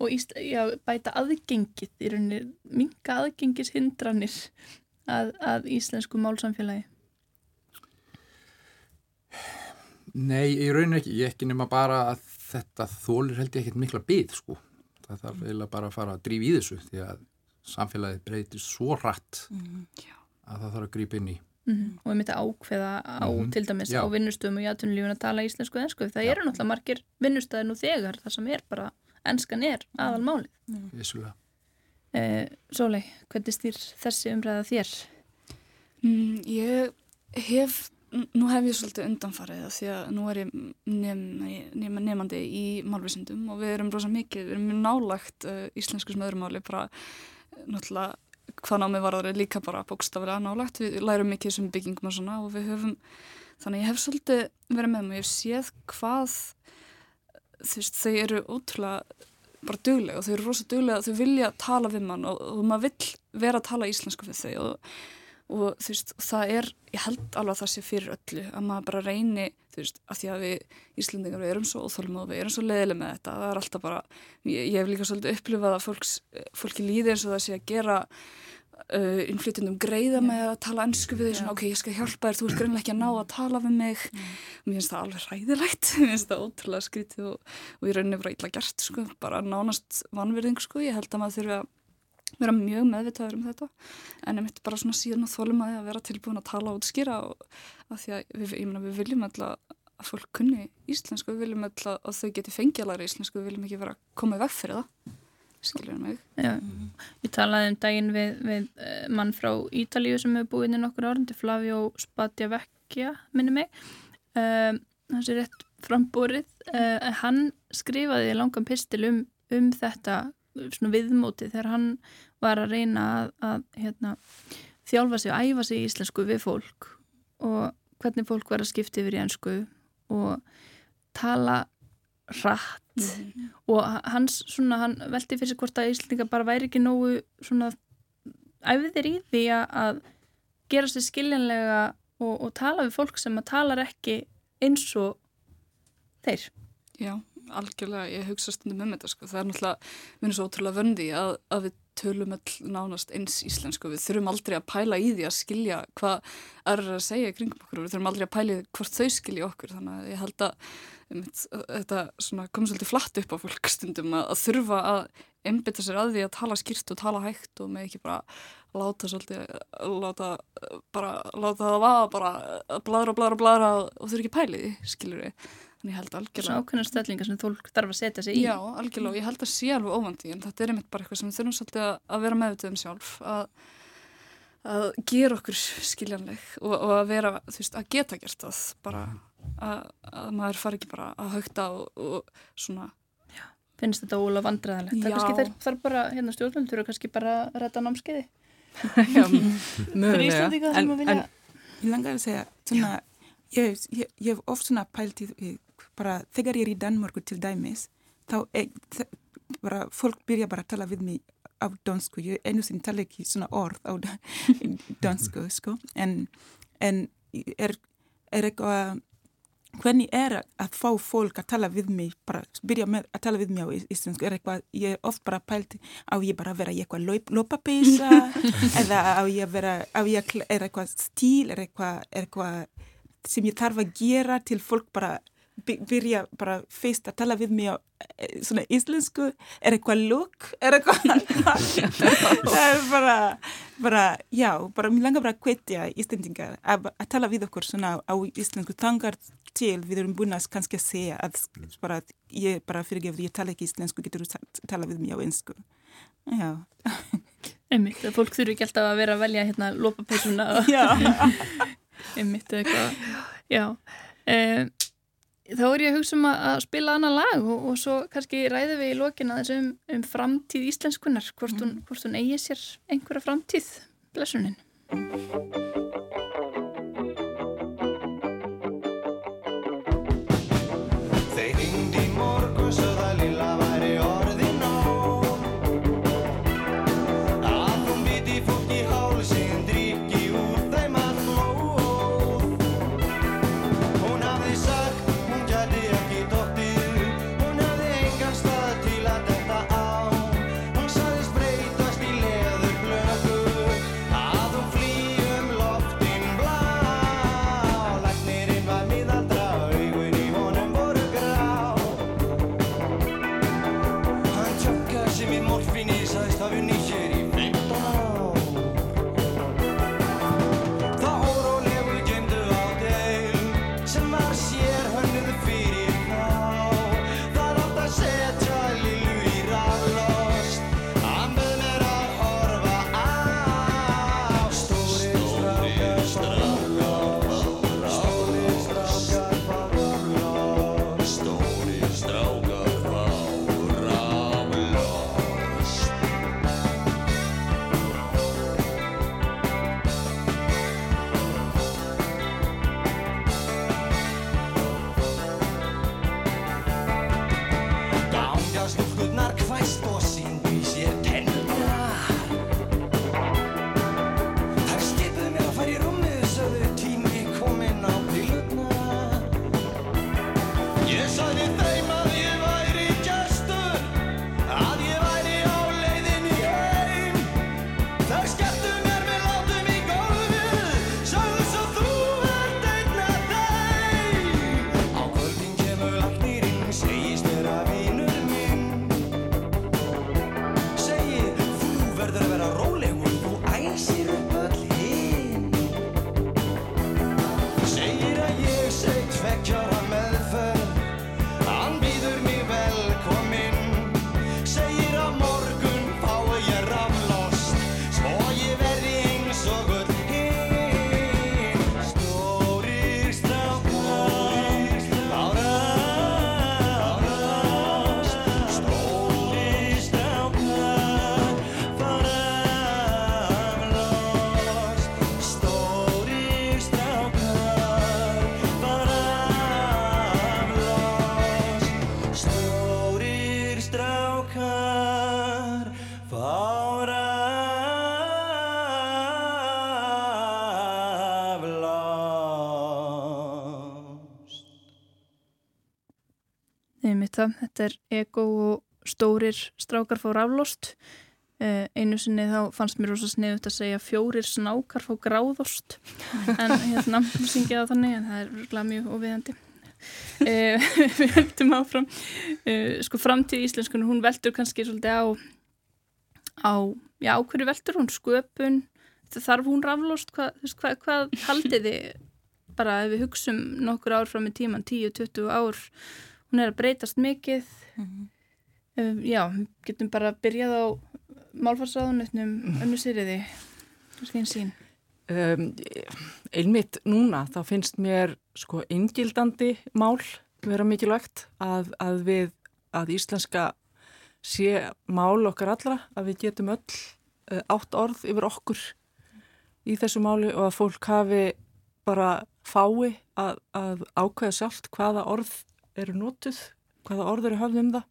og ísl, já, bæta aðgengið í rauninni minga aðgengis hindranir að, að íslensku málsamfélagi Nei, í rauninni ekki ég ekki nema bara að þetta þólir held ég ekkert mikla byggð sko það þarf eiginlega bara að fara að drífa í þessu því að samfélagið breytir svo rætt mm, að það þarf að grípa inn í Mm -hmm. og við myndum að ákveða á mm -hmm. til dæmis Já. á vinnustöðum og í aðtunulífun að tala íslensku og ennsku það Já. eru náttúrulega margir vinnustöðin og þegar þar sem er bara ennskan er aðal málið mm. eh, Sólei, hvernig stýr þessi umræða þér? Mm, ég hef nú hef ég svolítið undanfarið því að nú er ég nefn, nefnandi í málvísindum og við erum rosa mikið, við erum mjög nálagt uh, íslensku sem öðrum máli bara náttúrulega hvað námið var það líka bara bókstaflega nálagt, við lærum mikið sem byggingum og svona og við höfum, þannig ég hef svolítið verið með mig, ég hef séð hvað veist, þau eru ótrúlega bara duglega og þau eru rosa duglega, þau vilja tala við mann og, og maður vill vera að tala íslensku við þau og, og þú veist, það er, ég held alveg að það sé fyrir öllu, að maður bara reyni þú veist, að því að við Íslandingar við erum svo óþólum og við erum svo leðileg með þetta það er alltaf bara, ég, ég hef líka svolítið upplifað að fólks, fólki líði eins og það sé að gera uh, innflytjandum greiða yeah. með að tala ennsku við því svona, ok, ég skal hjálpa þér, þú er greinlega ekki að ná að tala við mig. Mm. mér finnst það alveg ræðilegt mér finnst það ótrúlega skrítið og, og ég rauninni bara illa gert, sko, bara nánast vanverðing, sko, ég held að maður þurfi að vera mjög meðvitaður um þetta. En ég mitt bara svona síðan og þólum að vera tilbúin að tala og skýra og að því að við, ég menna, við viljum alltaf að fólk kunni íslensku, við viljum alltaf að þau geti fengjalara íslensku, við viljum ekki vera að í veg fyrir það skilur mig? Já, Ég talaði um daginn við, við eh, mann frá Ítalíu sem hefur búið inn í nokkur orðin Flavio Spatjavecchia minni mig. Um, hans er rétt frambúrið uh, hann skrifaði langan pistil um, um þetta svona viðmóti þegar hann var að reyna að, að hérna, þjálfa sig og æfa sig í íslensku við fólk og hvernig fólk var að skipta yfir í ennsku og tala rætt mm -hmm. og hans svona, hann veldi fyrir sig hvort að Íslandinga bara væri ekki nógu svona æfðir í því að gera sér skiljanlega og, og tala við fólk sem að talar ekki eins og þeir. Já, algjörlega, ég hugsa stundum um þetta sko, það er náttúrulega, við erum svo ótrúlega vöndi að, að við tölum all nánast eins íslensku, við þurfum aldrei að pæla í því að skilja hvað er að segja kringum okkur, við þurfum aldrei að pæla hvort þau skilja okkur, þannig að ég held að þetta kom svolítið flatt upp á fólk stundum að, að þurfa að einbita sér að því að tala skýrt og tala hægt og með ekki bara láta svolítið, láta bara, láta það vaða bara bladra, bladra, bladra og þurfi ekki pæliði, skilur við ég held Svona algjörlega ákveðna stellingar sem fólk þarf að setja sig í. Já, algjörlega og ég held að sé alveg óvandi en þetta er einmitt bara eitthvað sem við þurfum svolítið að- að vera meðvitið um sjálf að, að gera okkur skiljanleg og, og að vera, þú veist, að geta gert það bara að, að maður fari ekki bara að haugta og, og svona Finnst þetta óla vandræðalegt. Það er Já. kannski þar, þarf bara, hérna stjórnvöldur og kannski bara að redda námskeiði. Já, (laughs) mögulega. En, Ég langar að segja, svona, ég, ég, ég hef oft svona pælt í, í- bara þegar ég er í Danmörku til dæmis, þá er, þe- bara, fólk byrja bara að tala við mig á dansku, ég einu sinni tala ekki svona orð á da- dansku, sko, en, en er, er eitthvað, hvernig er að fá fólk að tala við mig, bara byrja með að tala við mig á í- íslensku, er eitthvað, ég er oft bara pælt á ég bara að vera í eitthvað laup- lopapeysa (laughs) eða á ég að vera, á ég að, kl- er eitthvað stíl, er eitthvað, er eitthvað sem ég þarf að gera til fólk bara by- byrja bara fyrst að tala við mig á eh, svona íslensku, er eitthvað look, er eitthvað, (laughs) það er bara, bara, já, bara mér langar bara að hvetja Íslendingar að, að tala við okkur svona á íslensku tangar til við erum búin að kannski að segja að bara, að ég bara fyrirgefur, ég tala ekki íslensku, getur þú tala við mig á einsku. Já, (laughs) Einmitt, að fólk þurfi ekki alltaf að vera að velja hérna lópapeysuna og já. (laughs) einmitt eða eitthvað. Já. E, þá er ég að hugsa um að, að spila annað lag og, og svo kannski ræðum við í lokina þessum um framtíð íslenskunar, hvort hún, hvort hún eigi sér einhverja framtíð, blessunin. Það, þetta er ego og stórir strákar fór aflost. Uh, einu sinni þá fannst mér rosa sniðut að segja fjórir snákar fór gráðost. En hérna, þú syngið það þannig, en það er rúglega mjög óviðandi. Uh, (laughs) við höldum áfram. Uh, sko framtíð íslenskunum, hún veldur kannski svolítið á, á, já, hverju veldur hún? Sköpun, þarf hún raflost? Hvað, hvað, hvað haldið þið? bara ef við hugsum nokkur ár fram í tíman, 10-20 ár, hún er að breytast mikið. Mhm. Um, já, getum bara byrjað á málfarsraðunetnum önnu sýriði, skinn sín. Um, einmitt núna þá finnst mér sko eingildandi mál vera mikilvægt að, að við, að íslenska sé mál okkar allra, að við getum öll uh, átt orð yfir okkur í þessu máli og að fólk hafi bara fái að, að ákveða sjálft hvaða orð eru notuð, hvaða orð eru höfð um það.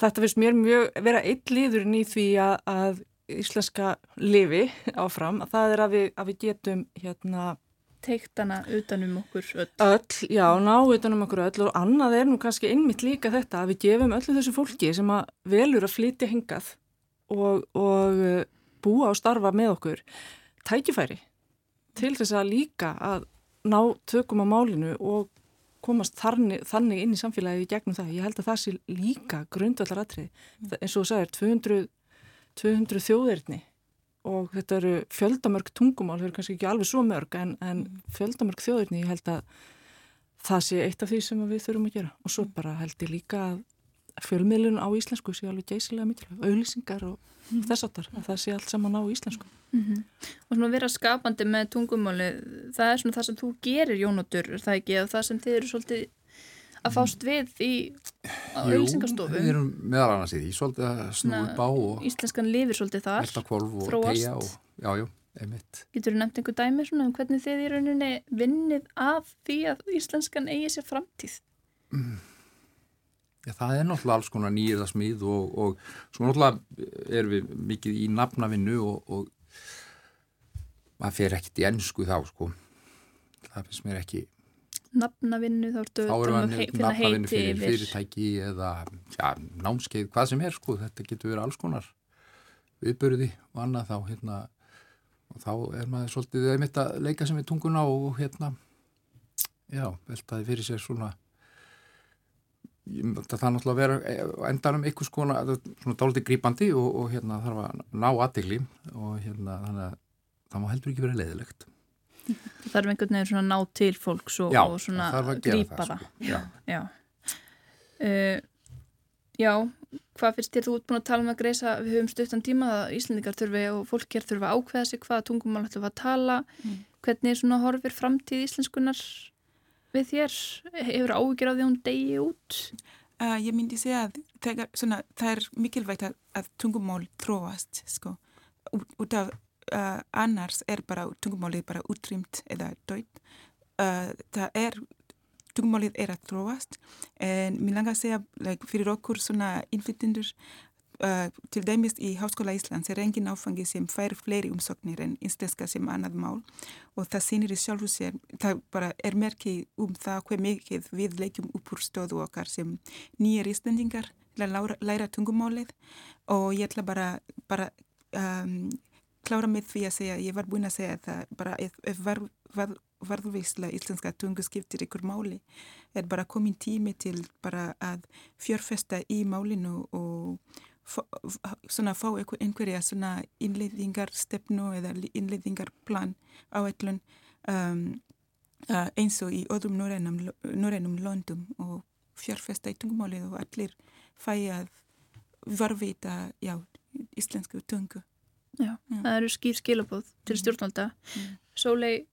Þetta finnst mér mjög vera eitt líðurinn í því að, að íslenska lifi áfram, að það er að við, að við getum hérna Teikt hana utanum okkur öll. öll, já, ná utanum okkur öll og annað er nú kannski einmitt líka þetta að við gefum öllu þessu fólki sem að velur að flytja hingað og, og uh, búa og starfa með okkur tækifæri til þess að líka að ná tökum á málinu og komast þannig, þannig inn í samfélagið í gegnum það. Ég held að það sé líka grundvallar atrið. eins og þú sagðir, 200, 200 þjóðirni og þetta eru fjöldamörg tungumál, þau eru kannski ekki alveg svo mörg en, en fjöldamörg þjóðirni, ég held að það sé eitt af því sem við þurfum að gera og svo bara held ég líka að fjölmiðlun á íslensku sé alveg geysilega mikilvæg, auðlýsingar og þess áttar, að það sé allt saman á íslensku. Og svona vera skapandi með tungumáli, það er svona það sem þú gerir Jónótur, er það ekki, það sem þið eru svolítið að fást við í á Jú, við erum meðal annars í því, svolítið að snúi Svona, bá og Íslenskan lifir svolítið þar. þróast. tegja og, já, já, einmitt. Getur þú nefnt einhver dæmi svona um hvernig þið í rauninni vinnið af því að íslenskan eigi sér framtíð? Já, það er náttúrulega alls konar nýjirða smíð og, og svo náttúrulega erum við mikið í nafnavinnu og, og maður fer ekkert í ennsku þá, sko. Það finnst mér ekki, Nafnavinnu, þá ertu að hei- finna heiti fyrir fyrirtæki eða já, námskeið, hvað sem er, sko. Þetta getur verið alls konar viðbörði og annað þá, hérna, og þá er maður svolítið einmitt að leika sem við tunguna og hérna, já, veltaði fyrir sér svona það er náttúrulega að vera endanum einhvers konar, það er svona dálítið grípandi og, og hérna þarf að ná aðtegli og hérna þannig að það má heldur ekki vera leiðilegt. Það þarf einhvern veginn svona að ná til fólks og, Já, og svona grípa það, það. sko. Já. Já. Uh, já, hvað finnst þér þú út búin að tala um að greisa, við höfum stuttan tíma að Íslandingar þurfi og fólk hér þurfi að ákveða sig hvaða tungumál ætlum við að tala, hvernig svona horfir framtíð íslenskunar við þér? Hefur áhyggjur af því að hún degi út? Uh, ég myndi segja að þegar, svona, það er mikilvægt að, að tungumál þróast sko. út, af uh, annars er bara tungumálið bara útrýmt eða döitt. Uh, það er, tungumálið er að þróast en mér langar að segja like, fyrir okkur svona innflytjendur Uh, til dæmis í Háskóla Íslands er engin áfangi sem fær fleiri umsóknir en íslenska sem annað mál og það sýnir í sjálfu sér, það bara er merkið um það hver mikið við leikjum upp úr stöðu okkar sem nýjar íslendingar læra, læra tungumálið. Og ég ætla bara, bara um, klára með því að segja, ég var búin að segja það bara ef, ef var, var, varðvísla íslenska tungu skiptir ykkur máli er bara komin tími til bara að fjörfesta í málinu og svona fá einhver- einhverja svona innleiðingarstefnu eða innleiðingarplan áætlun um, uh, eins og í öðrum norrænum, löndum og fjárfesta í tungumálið og allir fæ að varvita já, íslensku tungu. Já, Já. það eru skýr skilabóð til Mm. stjórnvalda. Mm. Sólei,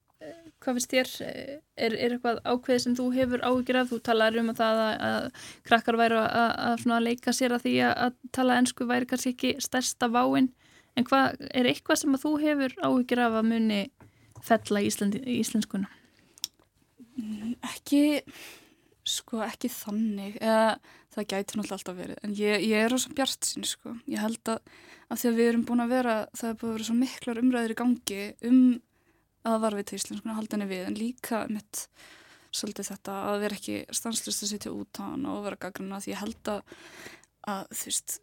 hvað finnst þér, eh, er, er eitthvað ákveð sem þú hefur áhyggjur af? Þú talar um að það að, að krakkar væru að, að, svona leika sér að því að, að tala ennsku væri kannski ekki stærsta váin, en hvað, er eitthvað sem að þú hefur áhyggjur af að muni fella í íslenskuna? Ekki, sko, ekki þannig. Eða, það gæti náttúrulega alltaf verið. En ég, ég er rosa bjart sín, sko. Ég held að, að því að við erum búin að vera, það er búin að vera svo miklar umræður í gangi um að varfið til íslenskuna halda henni við. En líka mitt svolítið þetta að vera ekki stanslust að sitja út á hann og vera gaggruna. Því ég held að, að þú veist,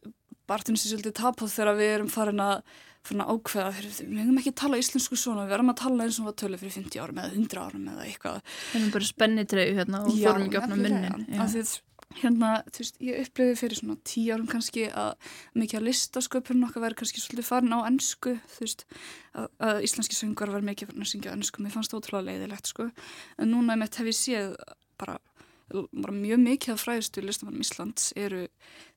bartinn sé svolítið tapað þegar við erum farin að farin að ákveða, við hefum ekki að tala íslensku svona, við erum að tala eins og við tölu fyrir 50 árum eða 100 árum eða eitthvað Við erum bara spennitreyju hérna og fórum ekki opna munnin. af því að hérna, þú veist, ég upplifði fyrir svona tíu árum kannski að mikið að listasköpun okkar væri kannski svolítið farin á ennsku, þú veist, að, að íslenski söngar var mikið farin að syngja á ennsku, mér fannst það ótrúlega leiðilegt, sko, en núna með hef ég séð bara, bara mjög mikið af fræðistu listamannum Íslands eru,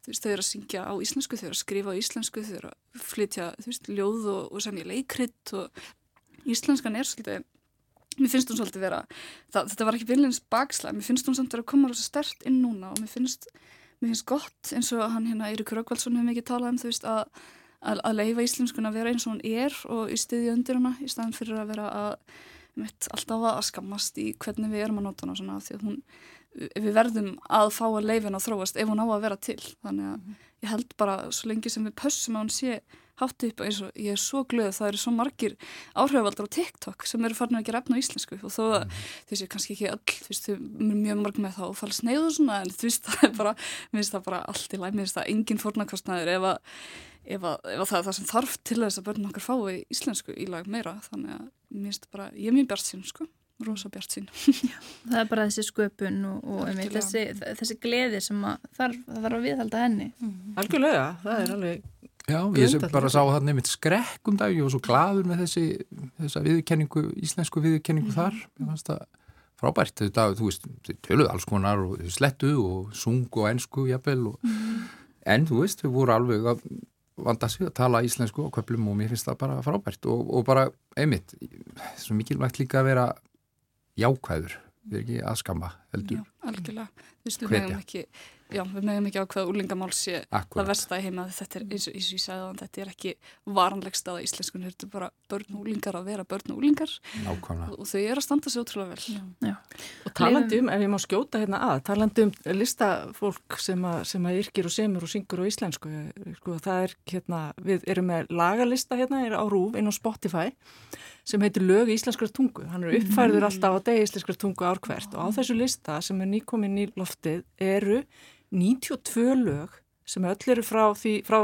þú veist, þau eru að syngja á íslensku, þau eru að skrifa á íslensku, þau eru að flytja, þú veist, ljóð og, og semja leikrit og íslenskan er svolítið mér finnst hún svolítið vera, það, þetta var ekki viljins bakslæg, mér finnst hún samt vera að koma rosa stert inn núna og mér finnst, mér finnst gott eins og hann hérna Eiríkur Röggvaldsson hefur mikið talað um þú veist að, að, að leifa íslenskun að vera eins og hún er og í stiði undir hana í staðan fyrir að vera að mitt, alltaf að skammast í hvernig við erum að nota hana svona því að hún við verðum að fá að leifin að þróast ef hún á að vera til. Þannig að ég held bara svo lengi sem við pössum að hún sé hátt upp eins og ég er svo glöð það eru svo margir áhrifavaldar á TikTok sem eru farin að gera efna á íslensku. Og þó að mm. þú veist, kannski ekki öll þú veist, þau er mjög marg með það og falla sneið og svona en þú veist, (laughs) það er bara mér finnst það bara allt í læg, mér finnst það engin fórnarkostnaður ef að, ef að, ef að það er það sem þarf til þess að börnum okkar fái íslensku í lag meira. Þannig að mér finnst bara, ég er mjög bjart sín sko rosa bjart sín Það er bara þessi sköpun og, og einmitt, þessi, þessi gleði sem að þarf, þarf að viðhalda henni. Mm. Algjörlega, það er alveg Já, ég sem bara sá þarna einmitt skrekk um dag, ég var svo gladur með þessi þessa viðkenningu, íslensku viðkenningu mm. þar, ég fannst það frábært þetta, þú veist, þau töluð alls konar og slettu og sung og ennsku jafnvel, og, mm. en þú veist, þau voru alveg að vanda sig að tala íslensku og köplum og mér finnst það bara frábært og, og bara einmitt, svo mikilvægt líka að vera jákvæður, við erum ekki að skama heldur. Já, algjörlega, þú veist, við meðum ekki Já, við meðum ekki á hvaða úlingamál sé Akkurat. það versta í heima þetta er eins og, eins og ég sagði á þetta er ekki varanleg stað á íslenskunni, þetta er bara börn og úlingar að vera börn og úlingar og, og þau eru að standa sér ótrúlega vel Já. Já. Og talandi um, ef ég má skjóta hérna að talandi um listafólk sem að, sem að yrkir og semur og syngur á íslensku sko, það er hérna, við erum með lagalista hérna, er á Rúf inn á Spotify sem heitir lög í íslenskar tungu hann er uppfærður mm. alltaf á degi íslenskar tungu árkvert og á þessu lista sem er nýkominn í loftið eru 92 lög sem öll eru frá því, frá,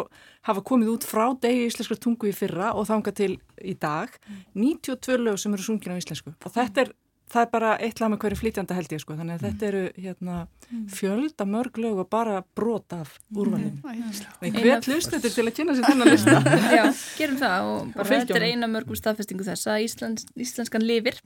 hafa komið út frá degi íslenskar tungu í fyrra og þanga til í dag, 92 lög sem eru sungin á íslensku. Og þetta er, það er bara eitt lag með hverju flytjanda held ég sko, þannig að þetta eru hérna, fjölda mörg lög og bara brot af úrvalinu. Hver hlustendur til að kynna sér þennan lista? (laughs) Já, gerum það og bara og þetta er eina mörgum staðfestingu þess að Íslands, íslenskan lifir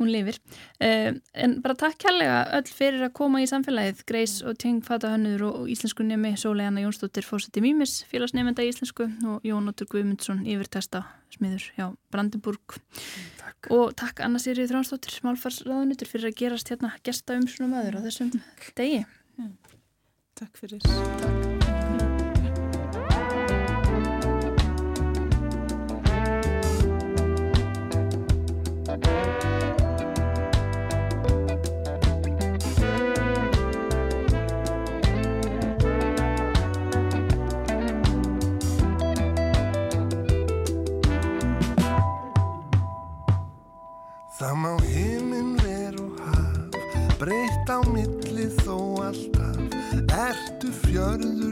hún lifir. Uh, en bara takk kærlega öll fyrir að koma í samfélagið, Greis og Ting Fatahönnur og íslensku nemi Sólegjana Jónsdóttir fórseti Mímis, félagsnefenda í íslensku og Jónóttur Guðmundsson yfirtesta smiður hjá Brandenburg. Takk. Og takk Anna Sýrið Þránsdóttir, smálfarsraðunitur fyrir að gerast hérna gesta um svona maður á þessum degi. Ja. Takk fyrir. Takk. Ertu fjörður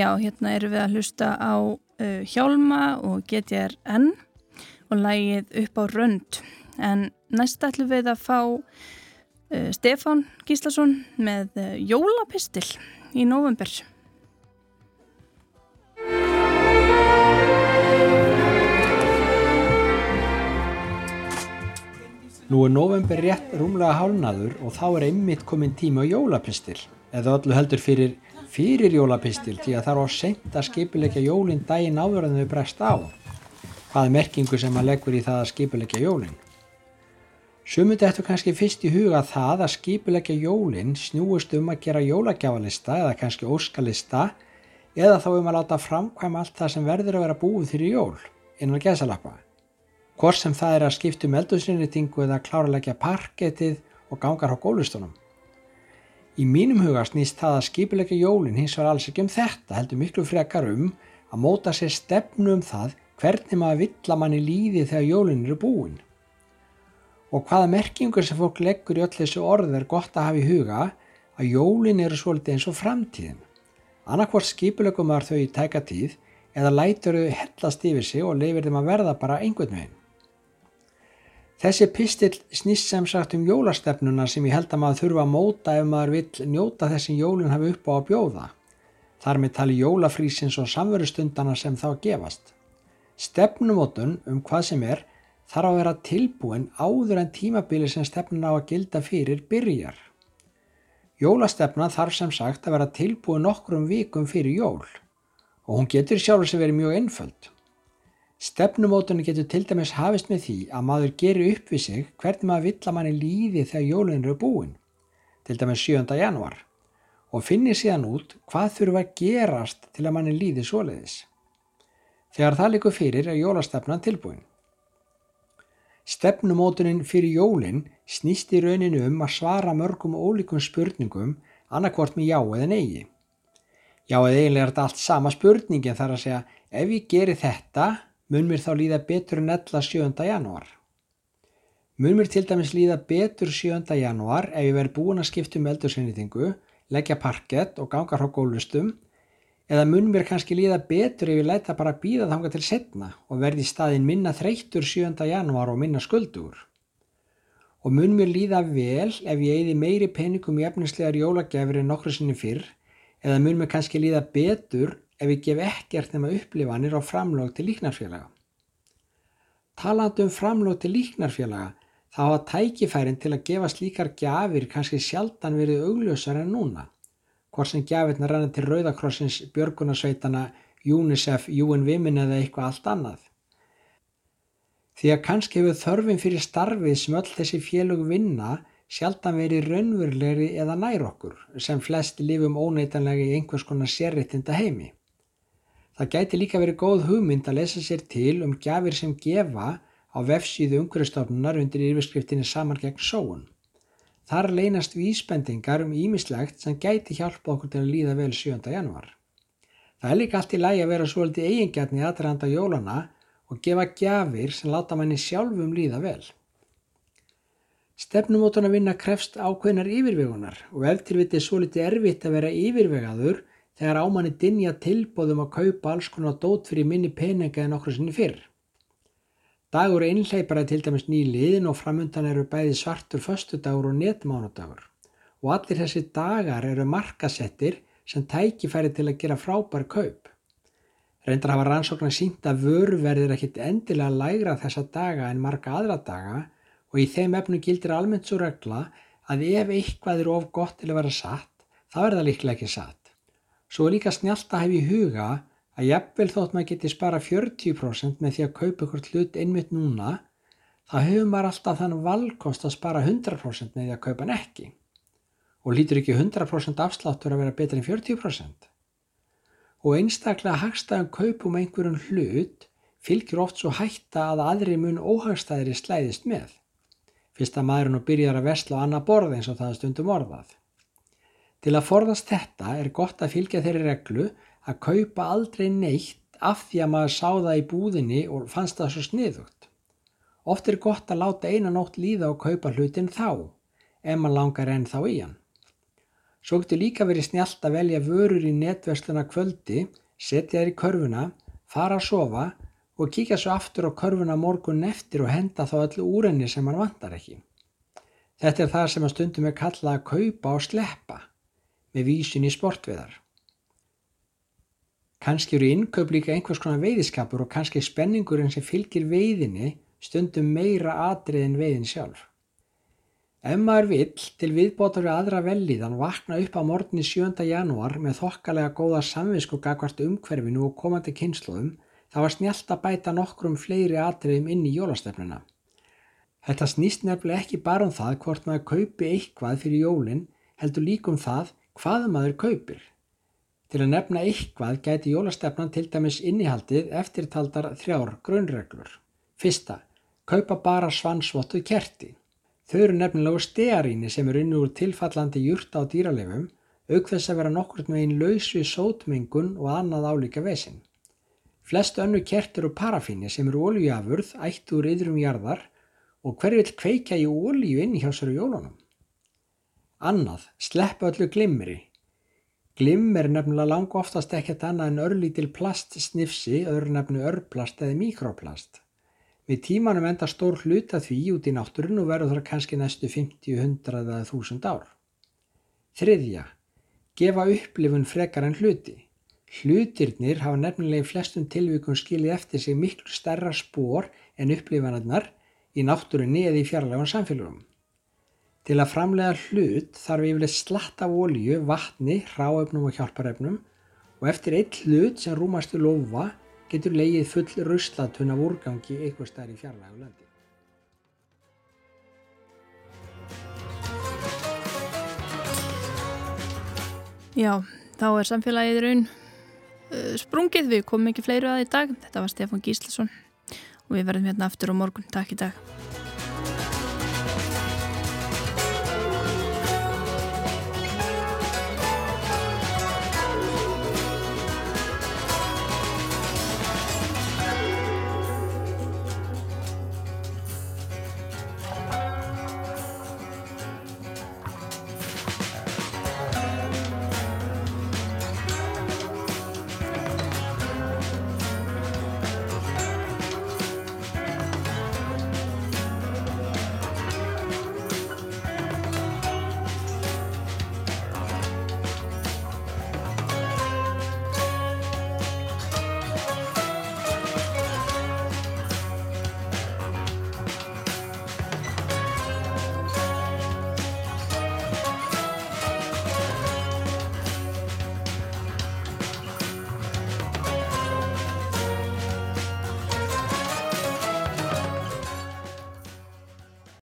Já, hérna erum við að hlusta á uh, Hjálma og GTRN og lægið upp á rönd. En næst ætlum við að fá uh, Stefán Gíslason með uh, jólapistil í november. Nú er november rétt rúmlega hálnaður og þá er einmitt komin tíma á jólapistil eða öllu heldur fyrir fyrir jólapistil því að það er á sent að skipilegja jólinn daginn áður en þau bregst á. Hvað er merkingu sem að leggur í það að skipilegja jólinn? Sumundi eftir kannski fyrst í huga það að skipilegja jólinn snúist um að gera jólagjafalista eða kannski óskalista eða þá um að láta framkvæma allt það sem verður að vera búið fyrir jól innan gesalappa. Hvort sem það er að skiptum eldursinnitingu eða kláralegja parketið og gangar á gólustunum. Í mínum huga snýst það að skipilegja jólinn hins var alls ekki um þetta, heldur miklu frekar um að móta sér stefnu um það hvernig maður vill að manni líði þegar jólinn eru búin. Og hvaða merkingur sem fólk leggur í öll þessu orð er gott að hafa í huga að jólinn eru svolítið eins og framtíðin. Annarkvort skipilegum maður þau í tæka tíð eða lætur þau hellast yfir sig og leifir þeim að verða bara einhvern veginn. Þessi pistill snýst sem sagt um jólastefnuna sem ég held að maður þurfa að móta ef maður vill njóta þessin jólinn hafi upp á að bjóða. Þar með tali jólafrísins og samverustundana sem þá gefast. Stefnumótun um hvað sem er þarf að vera tilbúin áður en tímabili sem stefnun á að gilda fyrir byrjar. Jólastefna þarf sem sagt að vera tilbúin nokkrum vikum fyrir jól og hún getur sjálfur sem verið mjög einföld. Stefnumótunni getur til dæmis hafist með því að maður gerir upp við sig hvernig maður vill að manni líði þegar jólun eru búin, til dæmis 7. januar, og finnir síðan út hvað þurfa að gerast til að manni líði svoleiðis. Þegar það likur fyrir er jólastefnan tilbúin. Stefnumótunin fyrir jólinn snýst í rauninu um að svara mörgum ólíkum spurningum annarkvort með já eða neigi. Já eða eiginlega er þetta allt sama spurningin þar að segja ef ég gerir þetta mun mér þá líða betur en ella 7. januar. Mun mér til dæmis líða betur 7. januar ef ég verð búin að skipta um eldursinnitingu, leggja parkett og ganga frá gólustum eða mun mér kannski líða betur ef ég læta bara býða þanga til setna og verði í staðin minna þreytur 7. januar og minna skuldur. Og mun mér líða vel ef ég eigði meiri peningum í efnislegar jólagjafir en nokkru sinni fyrr eða mun mér kannski líða betur ef ég gef ekkert nema upplifanir á framlög til líknarfélaga. Talandi um framlög til líknarfélaga þá hafa tækifærin til að gefa slíkar gjafir kannski sjaldan verið augljósar en núna hvort sem gjafirna ranna til Rauðakrossins, Björgunarsveitana, UNICEF, UN Women eða eitthvað allt annað. Því að kannski hefur þörfin fyrir starfið sem öll þessi félög vinna sjaldan verið raunverulegri eða nær okkur sem flest lifum óneitanlega í einhvers konar sérrittinda heimi. Það gæti líka verið góð hugmynd að lesa sér til um gjafir sem gefa á vefsíðu umhverjastofnunar undir yfirskriftinni saman gegn sóun. Þar leynast vísbendingar um ímislegt sem gæti hjálpa okkur til að líða vel 7. januar. Það er líka allt í lægi að vera svolítið eigingjarni aðranda jólana og gefa gjafir sem láta manni sjálfum líða vel. Stefnumótun að vinna krefst ákveðnar yfirvegunar og ef til vitið svolítið erfitt að vera yfirvegaður þegar ámanni dinja tilbóðum að kaupa alls konar dót fyrir minni peninga en okkur sinni fyrr. Dagur einhleipar er til dæmis nýliðin og framundan eru bæði svartur föstudagur og netmánudagur og allir þessi dagar eru markasettir sem tækifæri til að gera frábær kaup. Reyndar hafa rannsóknar sínt að vöruverðir ekkit endilega lægra þessa daga en marga aðra daga og í þeim efnu gildir almennt svo regla að ef eitthvað er of gott til að vera satt, þá er það líklega ekki satt. Svo er líka snjált að hefa í huga að jafnvel þótt maður geti spara 40% með því að kaupa ykkur hlut einmitt núna, þá hefur maður alltaf þann valkost að spara 100% með því að kaupa hann ekki. Og lítur ekki 100% afsláttur að vera betur en 40%. Og einstaklega hagstæðum kaupum einhverjum hlut fylgir oft svo hætta að aðri mun óhagstæðri slæðist með. Fyrst að maðurinn og byrjar að vesla á annað borð eins og það stundum orðað. Til að forðast þetta er gott að fylgja þeirri reglu að kaupa aldrei neitt af því að maður sá það í búðinni og fannst það svo sniðugt. Oft er gott að láta eina nótt líða og kaupa hlutin þá, ef maður langar enn þá í hann. Svo getur líka verið snjált að velja vörur í netversluna kvöldi, setja þær í körfuna, fara að sofa og kíkja svo aftur á körfuna morgun eftir og henda þá öllu úrenni sem hann vantar ekki. Þetta er það sem að stundum er kallað að kaupa og sleppa með vísin í sportveðar. Kanski eru innkaup líka einhvers konar veiðiskapur og kannski spenningurinn sem fylgir veiðinni stundum meira atrið en veiðin sjálf. Ef maður vill til viðbótar við aðra velliðan vakna upp á morgunni 7. janúar með þokkalega góða samvinsku gagvart umhverfinu og komandi kynsluðum þá var snjált að bæta nokkrum fleiri atriðum inn í jólastefnuna. Þetta snýst nefnilega ekki bara um það hvort maður kaupi eitthvað fyrir jólinn heldur líka um það hvað maður kaupir. Til að nefna eitthvað gæti jólastefnan til dæmis innihaldið eftirtaldar þrjár grunnreglur. Fyrsta, kaupa bara svansvottu kerti. Þau eru nefnilega stearíni sem eru inn úr tilfallandi júrta á dýralefum, auk þess að vera nokkur með einn laus við sótmengun og annað álíka vesin. Flest önnu kertir og parafíni sem eru oljafurð ættu úr yðrum jarðar og hver vil kveika í olju inn hjá sér á jólunum? Annað, sleppa öllu glimmeri. Glimmer er nefnilega langa oftast ekkert annað en örlítil plastsnifsi, öðru nefnu örplast eða mikroplast. Við tímanum enda stór hluta því út í náttúrun og verður það kannski næstu 50, 100 eða 1000 ár. Þriðja, gefa upplifun frekar en hluti. Hlutirnir hafa nefnilega í flestum tilvíkun skilið eftir sig miklu stærra spór en upplifanarnar í náttúrunni eða í fjarlægun samfélagum. Til að framlega hlut þarf yfirlega slatt af ólíu, vatni, ráefnum og hjálparefnum og eftir eitt hlut sem rúmast í lofa getur leið full ruslatun af úrgangi eitthvað stær í fjarlægu landi. Já, þá er samfélagið raun uh, sprungið, við komum ekki fleiru að í dag, þetta var Stefán Gíslason og við verðum hérna aftur á morgun, takk í dag.